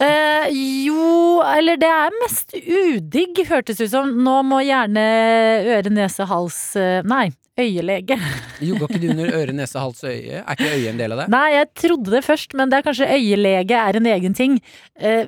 Eh, jo, eller det er mest udigg, hørtes det ut som. Nå må gjerne øre, nese, hals eh, Nei, øyelege. Jo, går ikke du under øre, nese, hals, øye? Er ikke øye en del av det? Nei, jeg trodde det først, men det er kanskje øyelege er en egen ting. Eh,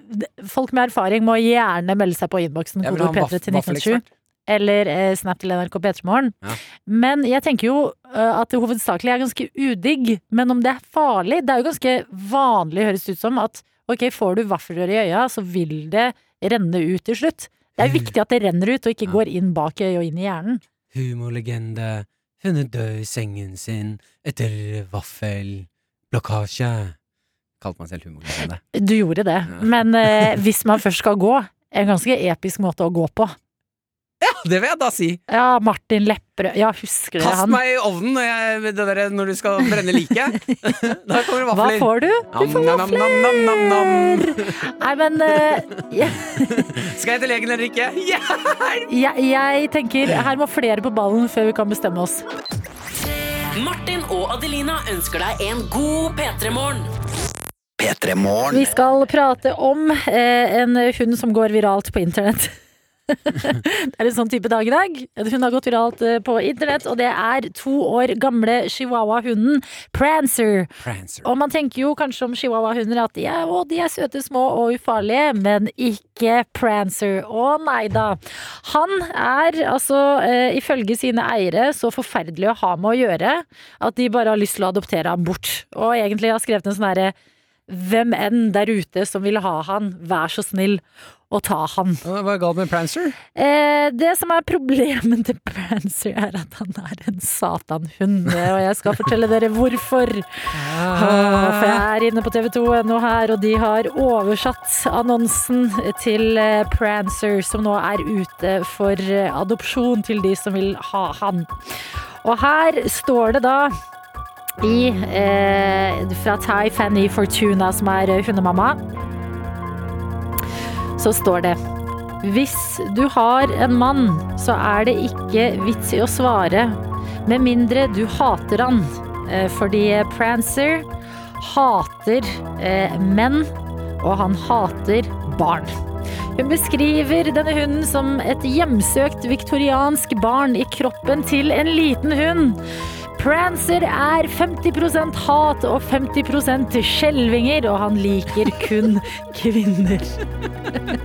folk med erfaring må gjerne melde seg på innboksen. Jeg vil ha en P3 vaff til 1987. Eller eh, Snap til NRK P3morgen. Ja. Men jeg tenker jo uh, at det hovedsakelig er ganske udigg. Men om det er farlig Det er jo ganske vanlig, høres det ut som, at ok, får du vaffelrøre i øya, så vil det renne ut til slutt. Det er viktig at det renner ut, og ikke Ja. går inn bak øyet og inn i hjernen. Humorlegende. Hun er død i sengen sin etter vaffelblokkasje. Kalte meg selv humorlegende. Du gjorde det. Men eh, hvis man først skal gå, en ganske episk måte å gå på. Ja, det vil jeg da si! Ja, Martin Lepperød. Ja, husker dere Kast meg i ovnen når, jeg, der, når du skal brenne liket. da kommer det Hva vafler. får du? Du får Nam, vafler! Nei, men uh, yeah. Skal jeg til legen eller ikke? Hjelp! jeg, jeg tenker her må flere på ballen før vi kan bestemme oss. Martin og Adelina ønsker deg en god P3-morgen. P3 Morgen. Vi skal prate om eh, en hund som går viralt på internett. det er en sånn type dag i dag. Hun har gått viralt eh, på internett, og det er to år gamle chihuahua-hunden Prancer. Prancer. Og man tenker jo kanskje om chihuahua-hunder at de er, å, de er søte, små og ufarlige, men ikke Prancer. Å nei da. Han er altså, eh, ifølge sine eiere, så forferdelig å ha med å gjøre at de bare har lyst til å adoptere ham bort. Og egentlig har skrevet en sånn herre Hvem enn der ute som vil ha han, vær så snill å ta han. Hva er galt med Prancer? Eh, det som er problemet til Prancer, er at han er en satanhund. Og jeg skal fortelle dere hvorfor. Ah. For jeg er inne på TV2.no her, og de har oversatt annonsen til eh, Prancer, som nå er ute for eh, adopsjon til de som vil ha han. Og her står det da i, eh, fra Thai Fanny Fortuna, som er eh, hundemamma, så står det Hvis du har en mann, så er det ikke vits i å svare, med mindre du hater han. Eh, Fordi Prancer hater eh, menn, og han hater barn. Hun beskriver denne hunden som et hjemsøkt viktoriansk barn i kroppen til en liten hund. Prancer er 50% hat og 50% skjelvinger, og han liker kun kvinner.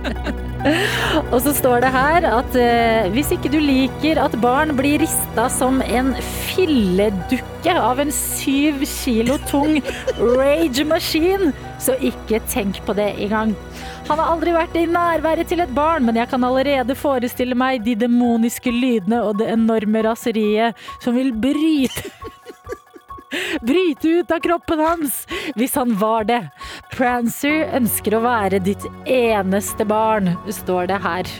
og så står det her at eh, hvis ikke du liker at barn blir rista som en filledukke av en syv kilo tung rage-maskin, så ikke tenk på det engang. Han har aldri vært i nærværet til et barn, men jeg kan allerede forestille meg de demoniske lydene og det enorme raseriet som vil bryte Bryte ut av kroppen hans hvis han var det. Prancer ønsker å være ditt eneste barn, står det her.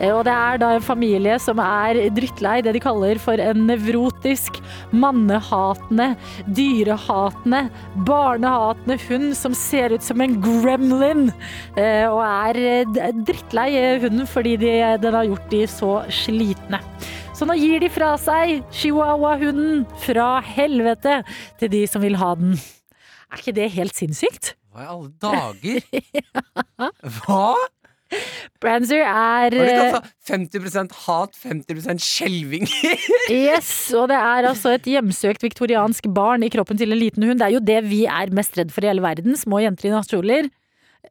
Eh, Og det er da en familie som er drittlei det de kaller for en nevrotisk, mannehatende, dyrehatende, barnehatende hund som ser ut som en gremlin. eh, Og er eh, drittlei hunden fordi de, den har gjort de så slitne. Så nå gir de fra seg chihuahua-hunden fra helvete til de som vil ha den. Er ikke det helt sinnssykt? Hva i alle dager? Hva? Branzer er det eh, ikke altså 50% hat, 50% skjelving? Yes, og det er altså et hjemsøkt viktoriansk barn i kroppen til en liten hund. Det er jo det vi er mest redd for i hele verden. Små jenter i nattkjoler.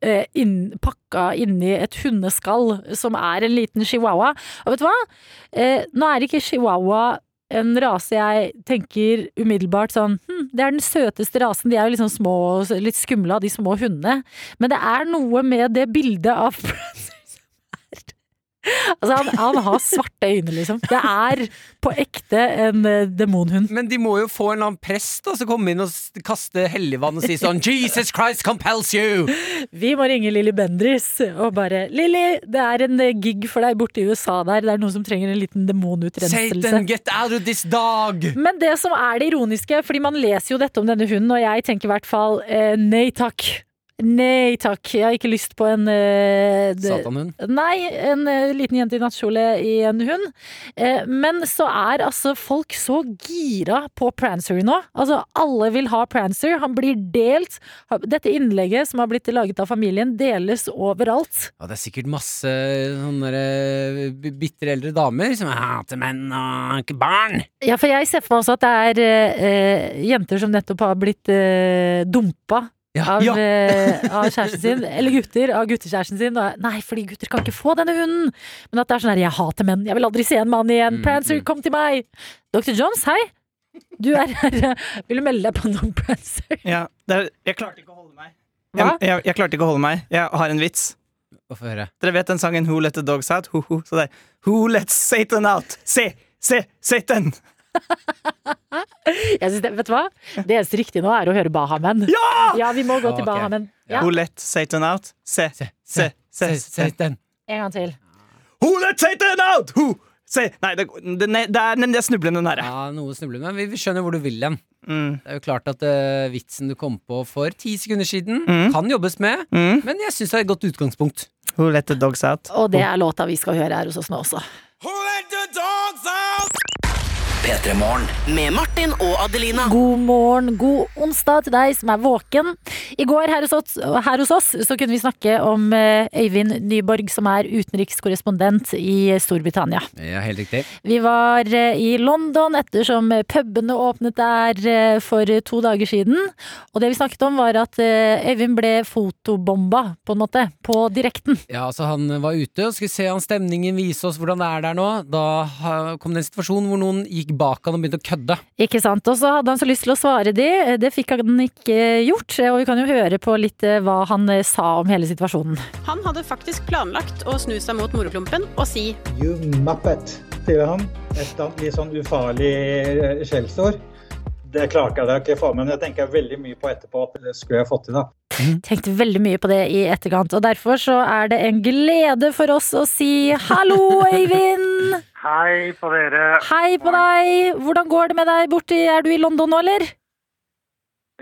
Eh, Inn, pakka inni et hundeskall som er en liten chihuahua. Og vet du hva? Eh, nå er ikke chihuahua en rase jeg tenker umiddelbart sånn hm, Det er den søteste rasen. De er jo liksom små litt skumle av de små hundene. Men det er noe med det bildet av er Altså, han, han har svarte øyne, liksom. Det er på ekte en uh, demonhund. Men de må jo få en eller annen prest da, som kommer inn og kaster kaste helligvann og si sånn Jesus Christ compels you! Vi må ringe Lilly Bendriss og bare Lilly, det er en eh, gig for deg borte i USA der. Det er noen som trenger en liten demonutrenselse. Satan, get out of this dog! Men det som er det ironiske, fordi man leser jo dette om denne hunden, og jeg tenker i hvert fall eh, nei takk. Nei takk, jeg har ikke lyst på en uh, Satanhund. Nei, en uh, liten jente i nattkjole i en hund. Uh, men så er altså folk så gira på Prancer nå. Altså, alle vil ha Prancer. Han blir delt. Dette innlegget som har blitt laget av familien, deles overalt. Ja, det er sikkert masse sånne bitre eldre damer som hater menn og ikke barn. Ja, for jeg ser for meg også at det er jenter som nettopp har blitt dumpa. Ja, Av, ja. eh, av kjæresten sin, eller gutter av guttekjæresten sin. Og, nei, fordi gutter kan ikke få denne hunden! Men at det er sånn her, jeg hater menn, jeg vil aldri se en mann igjen. Mm, Prancer, mm. kom til meg! Dr. Jones, hei! Du er her. Vil du melde deg på noen Prancer? Ja, det er, jeg klarte ikke å holde meg. Hva? Jeg, jeg, jeg klarte ikke å holde meg. Jeg har en vits. Dere vet den sangen Who Let The Dogs Out? Ho, ho. Så det er Who Let Satan Out? Se, se, Satan! Jeg det, vet du hva? Det eneste riktige nå er å høre Bahamen. Ja! Ja, vi må gå til Ok. Bahamen. Ja, Who Let Satan Out? Se, se, se, se, se. Satan. en gang til. Who Let Satan Out? Who? Se. Nei, det, det, det er nemlig snublende nære. Ja, noe snublende, men vi, skjønner hvor du vil dem. Mm. Det er jo klart at uh, vitsen du kom på for ti sekunder siden, Mm. kan jobbes med, Mm. men jeg syns det er et godt utgangspunkt. Who Let The Dogs Out? Og det er låta vi skal høre her hos oss nå også. P3 Morgen. Med Martin og Adelina. God morgen, god onsdag til deg som er våken. I går her hos oss, her hos oss så kunne vi snakke om eh, Øyvind Nyborg, som er utenrikskorrespondent i Storbritannia. Ja, helt riktig. Vi var eh, i London ettersom pubene åpnet der eh, for to dager siden. Og det vi snakket om, var at Øyvind ble fotobomba, på en måte, på direkten. Ja, altså Han var ute og skulle se an stemningen, vise oss hvordan det er der nå. Da kom det en situasjon hvor noen gikk bak han og begynte å kødde. Ikke sant? Og så hadde han så lyst til å svare de. Det fikk han ikke gjort. Og vi kan jo høre på litt eh, hva han eh, sa om hele situasjonen. Han hadde faktisk planlagt å snu seg mot moroklumpen og si You muppet, sier han. Et litt sånn ufarlig eh, skjellsord. Det klarte jeg da ikke å få med, men jeg tenker veldig mye på etterpå. at Det skulle jeg fått til, da. Tenkte veldig mye på det i etterkant, og derfor så er det en glede for oss å si hallo, Øyvind! Hei på dere. Hei på deg! Hvordan går det med deg borti Er du i London nå, eller?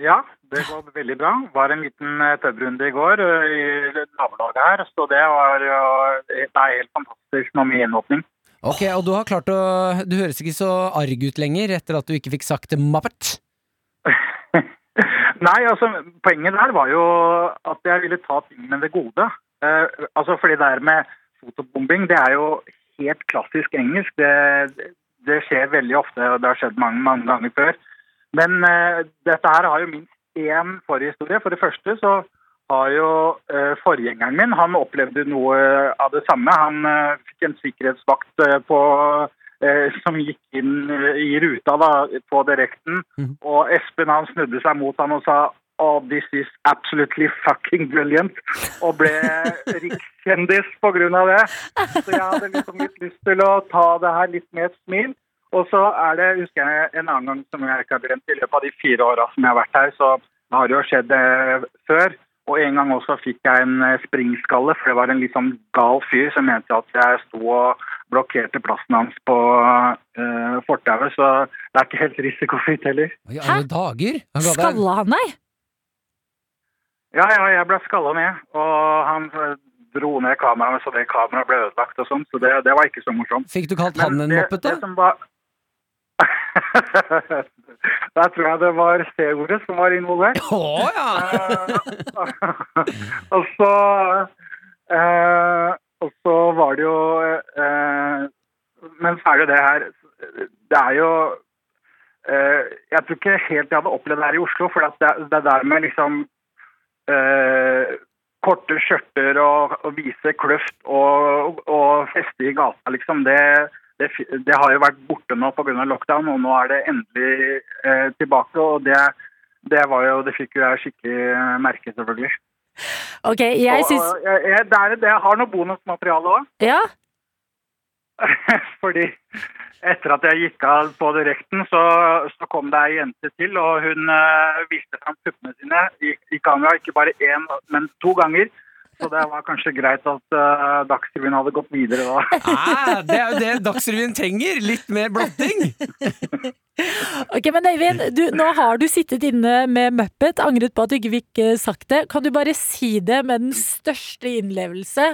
Ja, det går veldig bra. Var en liten eh, pubrunde i går eh, i nabolaget her, så det var eh, det er helt fantastisk med mye gjenåpning. Ok, Og du har klart å Du høres ikke så arg ut lenger etter at du ikke fikk sagt Muppet. Nei, altså poenget der var jo at jeg ville ta tingene med det gode. Eh, altså fordi det her med fotobombing, det er jo helt klassisk engelsk. Det, det skjer veldig ofte, og det har skjedd mange, mange ganger før. Men uh, dette her har jo minst én forhistorie. For det første så har jo uh, forgjengeren min han opplevde noe av det samme. Han uh, fikk en sikkerhetsvakt på, som gikk inn i ruta da, på direkten. Og Espen han snudde seg mot han og sa Oh, this is absolutely fucking brilliant. Og ble rikskjendis av det. Så jeg hadde liksom litt lyst til å ta det her litt med et smil. Og så er det, husker jeg en annen gang som jeg ikke har glemt, i løpet av de fire åra som jeg har vært her, så har det jo skjedd eh, før. Og en gang også fikk jeg en eh, springskalle, for det var en litt sånn gal fyr som mente at jeg sto og blokkerte plassen hans på uh, fortauet, så det er ikke helt risikofritt heller. Deg- Skalla han deg? Ja, ja, jeg ble skalla ned, og han eh, dro ned kameraet så det kameraet ble ødelagt og sånn, så det, det var ikke så morsomt. Fikk du kalt han en det- moppet, da? Det som var... Der tror jeg det var C-ordet som var involvert. Å ja! og så eh, Og så var det jo eh, Men så er det det her Det er jo eh, Jeg tror ikke helt jeg hadde opplevd det her i Oslo, for det, det der med liksom eh, korte skjørter og, og vise kløft og, og feste i gata, liksom, det, det, det har jo vært borte nå pga. lockdown, og nå er det endelig eh, tilbake. Og det, det var jo Det fikk jo jeg skikkelig merke, selvfølgelig. Ok, jeg Og- og jeg, jeg, det, er, det har noe bonusmateriale òg. Ja? Fordi etter at jeg gikk av på direkten, så, så kom det ei jente til, og hun uh, viste fram puppene sine i, i kamera, ikke bare én, men to ganger. Så det var kanskje greit at uh, Dagsrevyen hadde gått videre da. Ah, det er jo det Dagsrevyen trenger! Litt mer blotting! Ok, men Øyvind, du, nå har du sittet inne med Muppet, angret på at du ikke fikk eh, sagt det. Kan du bare si det med den største innlevelse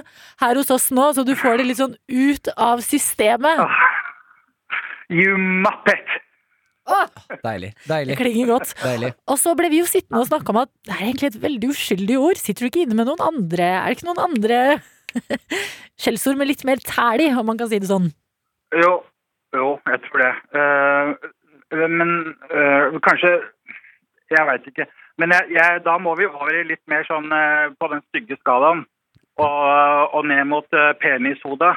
her hos oss nå, så du får det litt sånn ut av systemet? You muppet! Deilig. deilig Det klinger godt. Deilig. Og så ble vi jo sittende og snakke om at det er egentlig et veldig uskyldig ord. Sitter du ikke inne med noen andre Er det ikke noen andre skjellsord med litt mer tæl i, om man kan si det sånn? Jo, jo, jeg tror det. Uh, men uh, kanskje Jeg veit ikke. Men jeg, jeg, da må vi over i litt mer sånn uh, på den stygge skalaen. Og, og ned mot uh, penishodet.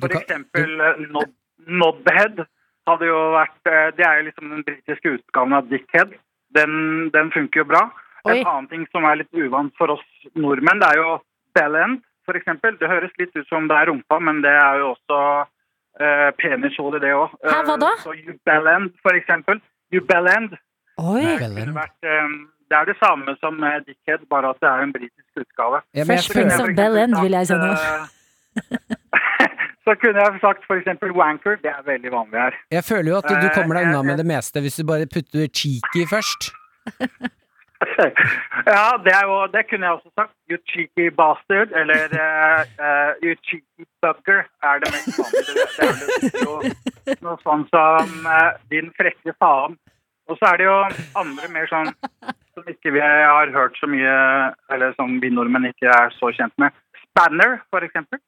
For eksempel uh, nod, Nodhead hadde jo vært eh, Det er jo liksom den britiske utgaven av dickhead. Den, den funker jo bra. Oi. En annen ting som er litt uvant for oss nordmenn, det er jo bellend, eksempel. Det høres litt ut som det er rumpa, men det er jo også uh, penishode, det òg. Hæ, hva da? så you bellend, for eksempel. You bellend. Oi! kunne vært, eh, det er det samme som eh, dickhead, bare at det er en britisk utgave. Ja, Fresh Prince of Bellend, vil jeg si nå. Eh, så kunne jeg sagt eksempel wanker. Det er veldig vanlig her. Jeg føler jo at du, du kommer deg Eh, unna eh, med det meste hvis du bare putter cheeky først. ja, det, jo, det kunne jeg også sagt. You cheeky bastard. Eller uh, eh, you cheeky bugger er det mest vanlige. Det er jo noe sånn som uh, din frekke faen. Og så er det jo andre mer sånn som ikke vi har hørt så mye, eller som vi nordmenn ikke er så kjent med. Spanner, for eksempel.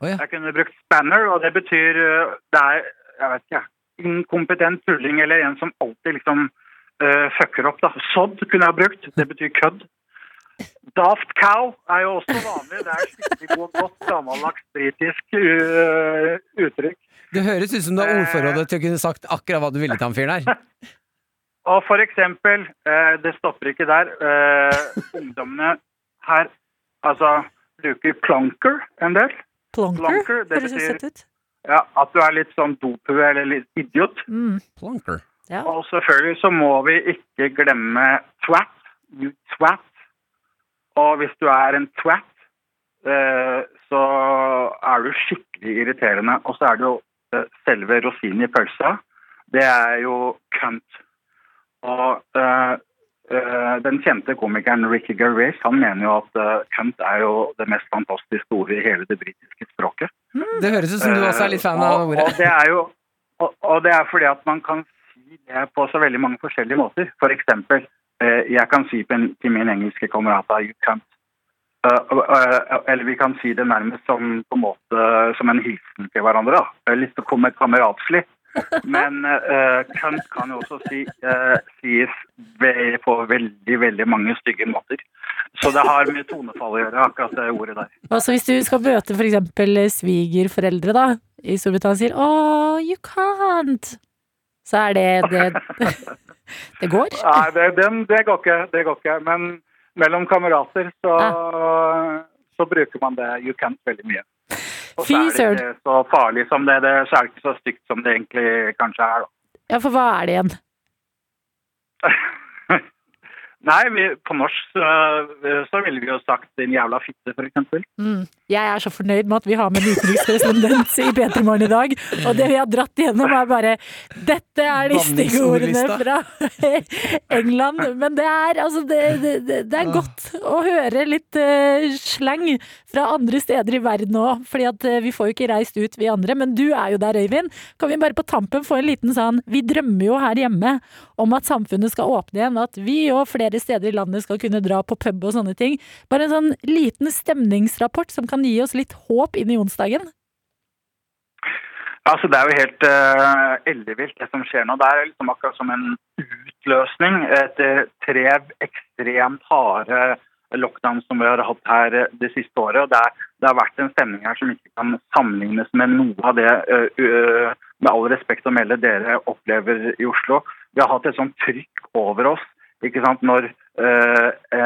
Å ja. Jeg kunne brukt spanner, og det betyr eh, det er, jeg vet ikke, inkompetent tulling eller en som alltid liksom uh, fucker opp. da. Sodd kunne jeg brukt. Det betyr kødd. Daft cow er jo også vanlig. Det er skikkelig godt, godt gammeldags britisk uh, uttrykk. Det høres ut som du har ordforrådet til å kunne sagt akkurat hva du ville til han fyren her. Og for eksempel, uh, det stopper ikke der, Uh, ungdommene her altså bruker plunker en del. Plonker? Plonker, det Høres søtt ut. Ja, At du er litt sånn dopue eller litt idiot. Mm. Plonker. Ja. Og selvfølgelig så må vi ikke glemme twat. You twat. Og hvis du er en twat, eh, så er du skikkelig irriterende. Og så er det jo eh, selve rosinen i pølsa. Det er jo cunt. Og eh, den kjente komikeren Ricky Gervais han mener jo at Kent er jo det mest fantastiske ordet i hele det britiske språket. Det høres ut som du også er litt fan av ordet. Og det er jo og, og det er fordi at man kan si det på så veldig mange forskjellige måter. For eksempel, eh, jeg kan si på en, til min engelske kamerat you can't. Eh, eh, eller vi kan si det nærmest som, på en måte, som en hilsen til hverandre. da. Litt komme kameratslig. Men uh, cunt kan jo også si, uh, sies på veldig, veldig mange stygge måter. Så det har med tonefall å gjøre, akkurat det ordet der. Altså hvis du skal møte eksempel svigerforeldre da, i Storbritannia sier «Oh, you can't», så er det det, det går? Nei, det, det, det, går ikke, det går ikke. Men mellom kamerater så, så bruker man det you can't veldig mye. Og så er det ikke så farlig som det, det, er ikke så stygt som det egentlig kanskje er. Da. Ja, for hva er det igjen? Nei, vi, på norsk så, så ville vi jo sagt 'din jævla fitte', for eksempel. Mm. Jeg er så fornøyd med at vi har med en utenrikskorrespondent i P3 Morgen i dag. Og det vi har dratt igjennom, er bare Dette er de stygge ordene fra England. Men det er, altså, det, det, det, er godt å høre litt uh, slang fra andre steder i verden òg. Fordi at eh, vi får jo ikke reist ut, vi andre. Men du er jo der, Øyvind. Kan vi bare på tampen få en liten sånn Vi drømmer jo her hjemme om at samfunnet skal åpne igjen. At vi og flere steder i landet skal kunne dra på pub og sånne ting. Bare en sånn liten stemningsrapport som kan gi oss litt håp inn i onsdagen. Altså, det er jo helt uh, ellevilt det som skjer nå. Det er liksom akkurat som en utløsning etter tre ekstremt harde lockdowns som vi har hatt her eh, det siste året. og det, er, det har vært en stemning her som ikke kan sammenlignes med noe av det, uh, med all respekt å melde, dere opplever i Oslo. Vi har hatt et sånt trykk over oss ikke sant, når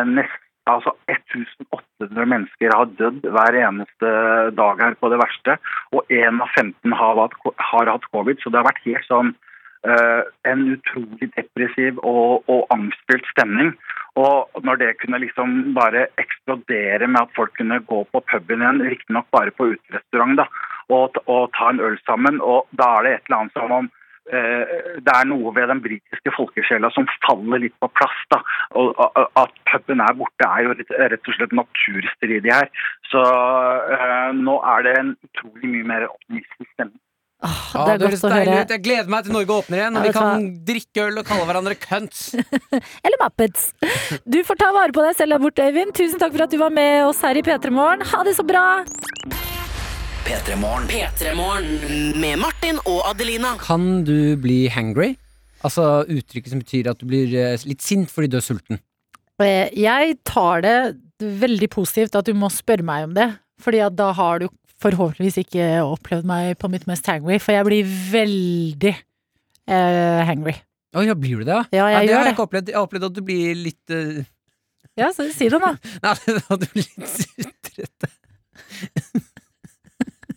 nest, altså 1800 mennesker har dødd hver eneste dag her på det verste, og 1 av 15 har hatt, har hatt covid. Så det har vært helt sånn eh, en utrolig depressiv og, og angstfylt stemning. Og når det kunne liksom bare eksplodere med at folk kunne gå på puben igjen, riktignok bare på uterestaurant, da, og, og ta en øl sammen, og da er det et eller annet som om eh, det er noe ved den britiske folkesjela som faller litt på plass. da, og At puben er borte er jo rett, og slett naturstridig her. Så eh, nå er det en utrolig mye mer optimistisk stemning. Ja, det er det høres å deilig høre. ut. Jeg gleder meg til Norge åpner igjen, og Ja, vi kan drikke øl og kalle hverandre cunts. Eller Muppets. Du får ta vare på deg selv der borte, Øyvind. Tusen takk for at du var med oss her i P3 Morgen. Ha det så bra! P3 Morgen. P3morgen med Martin og Adelina. Kan du bli hangry? Altså uttrykket som betyr at du blir eh, litt sint fordi du er sulten. Eh, Jeg tar det veldig positivt at du må spørre meg om det. Fordi at da har du forhåpentligvis ikke opplevd meg på mitt mest hangry, for jeg blir veldig eh, hangry. Å ja, blir du det? Ja, jeg det gjør har jeg det. ikke opplevd. Jeg har opplevd at du blir litt uh... Ja, så si det, da. Nei, at du blir litt sutrete.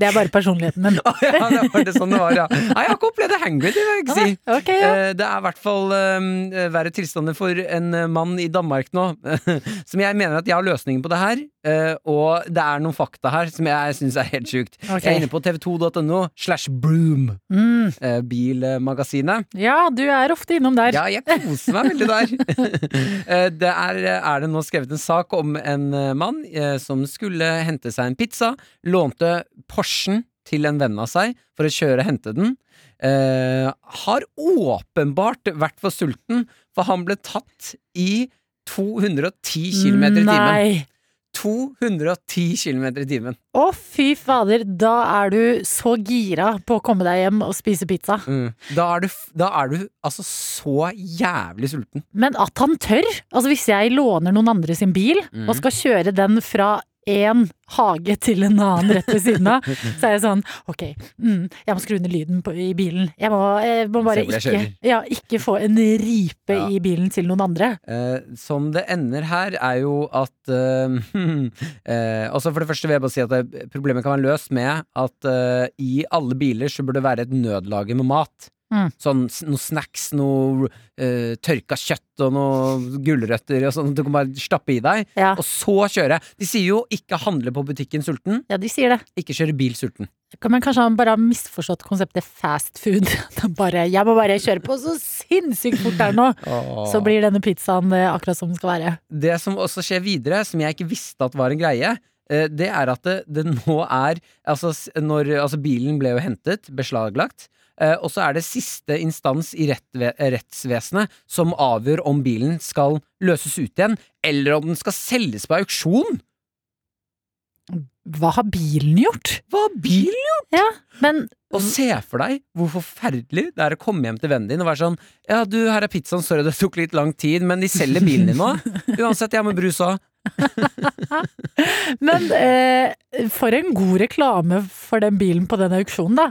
Det er bare personligheten min. ja, det var det sånn det var, ja. Nei, jeg har ikke opplevd det hangry, det vil jeg ikke si. Ok, ja. Eh, Det er i hvert fall eh, verre tilstander for en eh, mann i Danmark nå, som jeg mener at jeg har løsningen på det her. Og det er noen fakta her som jeg syns er helt sjukt. Okay. Jeg er inne på tv2.no slash broom, Mm. bilmagasinet. Ja, du er ofte innom der. Ja, jeg koser meg veldig der. Det er, er det nå skrevet en sak om en mann som skulle hente seg en pizza, lånte Porschen til en venn av seg for å kjøre og hente den. Eh, har åpenbart vært for sulten, for han ble tatt i 210 km i timen. Nei. 210 km i timen. Å, fy fader, da er du så gira på å komme deg hjem og spise pizza. Mm. Da, er du, da er du altså så jævlig sulten. Men at han tør! Altså Hvis jeg låner noen andre sin bil, mm. og skal kjøre den fra én hage til en annen rett ved siden av, så er jeg sånn Ok, mm, jeg må skru ned lyden på, i bilen. Jeg må, jeg må bare jeg ikke, ja, ikke få en ripe Ja. i bilen til noen andre. Eh, som det ender her, er jo at eh, eh, Også For det første vil jeg bare si at det, problemet kan være løst med at eh, i alle biler så burde det være et nødlager med mat. Mm. Sånn noe snacks, noe uh, tørka kjøtt og noe gulrøtter og sånn. Du kan bare stappe i deg, Ja. og så kjøre. De sier jo 'ikke handle på butikken sulten', Ja, de sier det. ikke kjøre bil sulten. Men kanskje han bare har misforstått konseptet fast food. Bare, jeg må bare kjøre på så sinnssykt fort her nå! Så blir denne pizzaen eh, akkurat som den skal være. Det som også skjer videre, som jeg ikke visste at var en greie, eh, det er at det, det nå er altså, når, altså bilen ble jo hentet, beslaglagt, og så er det siste instans i rettsvesenet som avgjør om bilen skal løses ut igjen, eller om den skal selges på auksjon. Hva har bilen gjort? Hva har bilen gjort? Ja, men Og se for deg hvor forferdelig det er å komme hjem til vennen din og være sånn Ja, du, her er pizzaen, sorry det tok litt lang tid, men de selger bilen din nå. Uansett, jeg har med brus òg. Men eh, for en god reklame for den bilen på den auksjonen, da.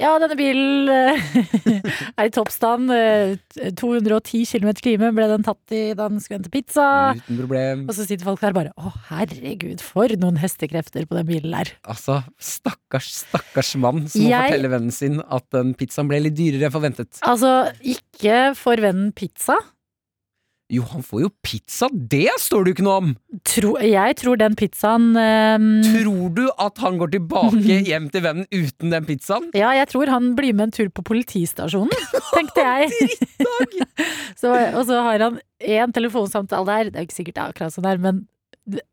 Ja, denne bilen eh, er i toppstand. Eh, 210 km i timen ble den tatt i da den skulle hente pizza. Uten problem. Og så sitter folk der bare Å, herregud, for noen hestekrefter på den bilen der. Altså, stakkars, stakkars mann som må Jeg- fortelle vennen sin at den pizzaen ble litt dyrere enn forventet. Altså, ikke for vennen pizza. Jo, han får jo pizza, det står det jo ikke noe om! Tro, jeg tror den pizzaen um... Tror du at han går tilbake hjem til vennen uten den pizzaen? Ja, jeg tror han blir med en tur på politistasjonen, tenkte jeg. så, og så har han én telefonsamtale der, det er ikke sikkert det er akkurat sånn der, men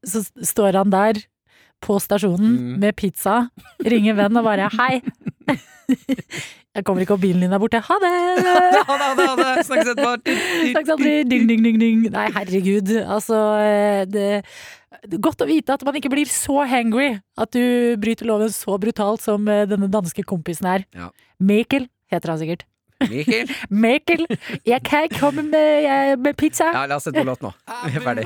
så står han der på stasjonen Mm. med pizza, ringer venn og bare hei. Jeg kommer ikke opp, bilen din er borte. Ha det! Ha det, ha det, ha det! Snakkes etterpå! Snakkes aldri. Ding, ding, ding, ding. Nei, herregud. Altså, eh, det, det er godt å vite at man ikke blir så hangry at du bryter loven så brutalt som eh, denne danske kompisen her. Ja. Mikkel heter han sikkert. Mikkel? Mikkel, jeg kan komme med, med pizza. Ja, la oss sette på låt nå. Vi er ferdig.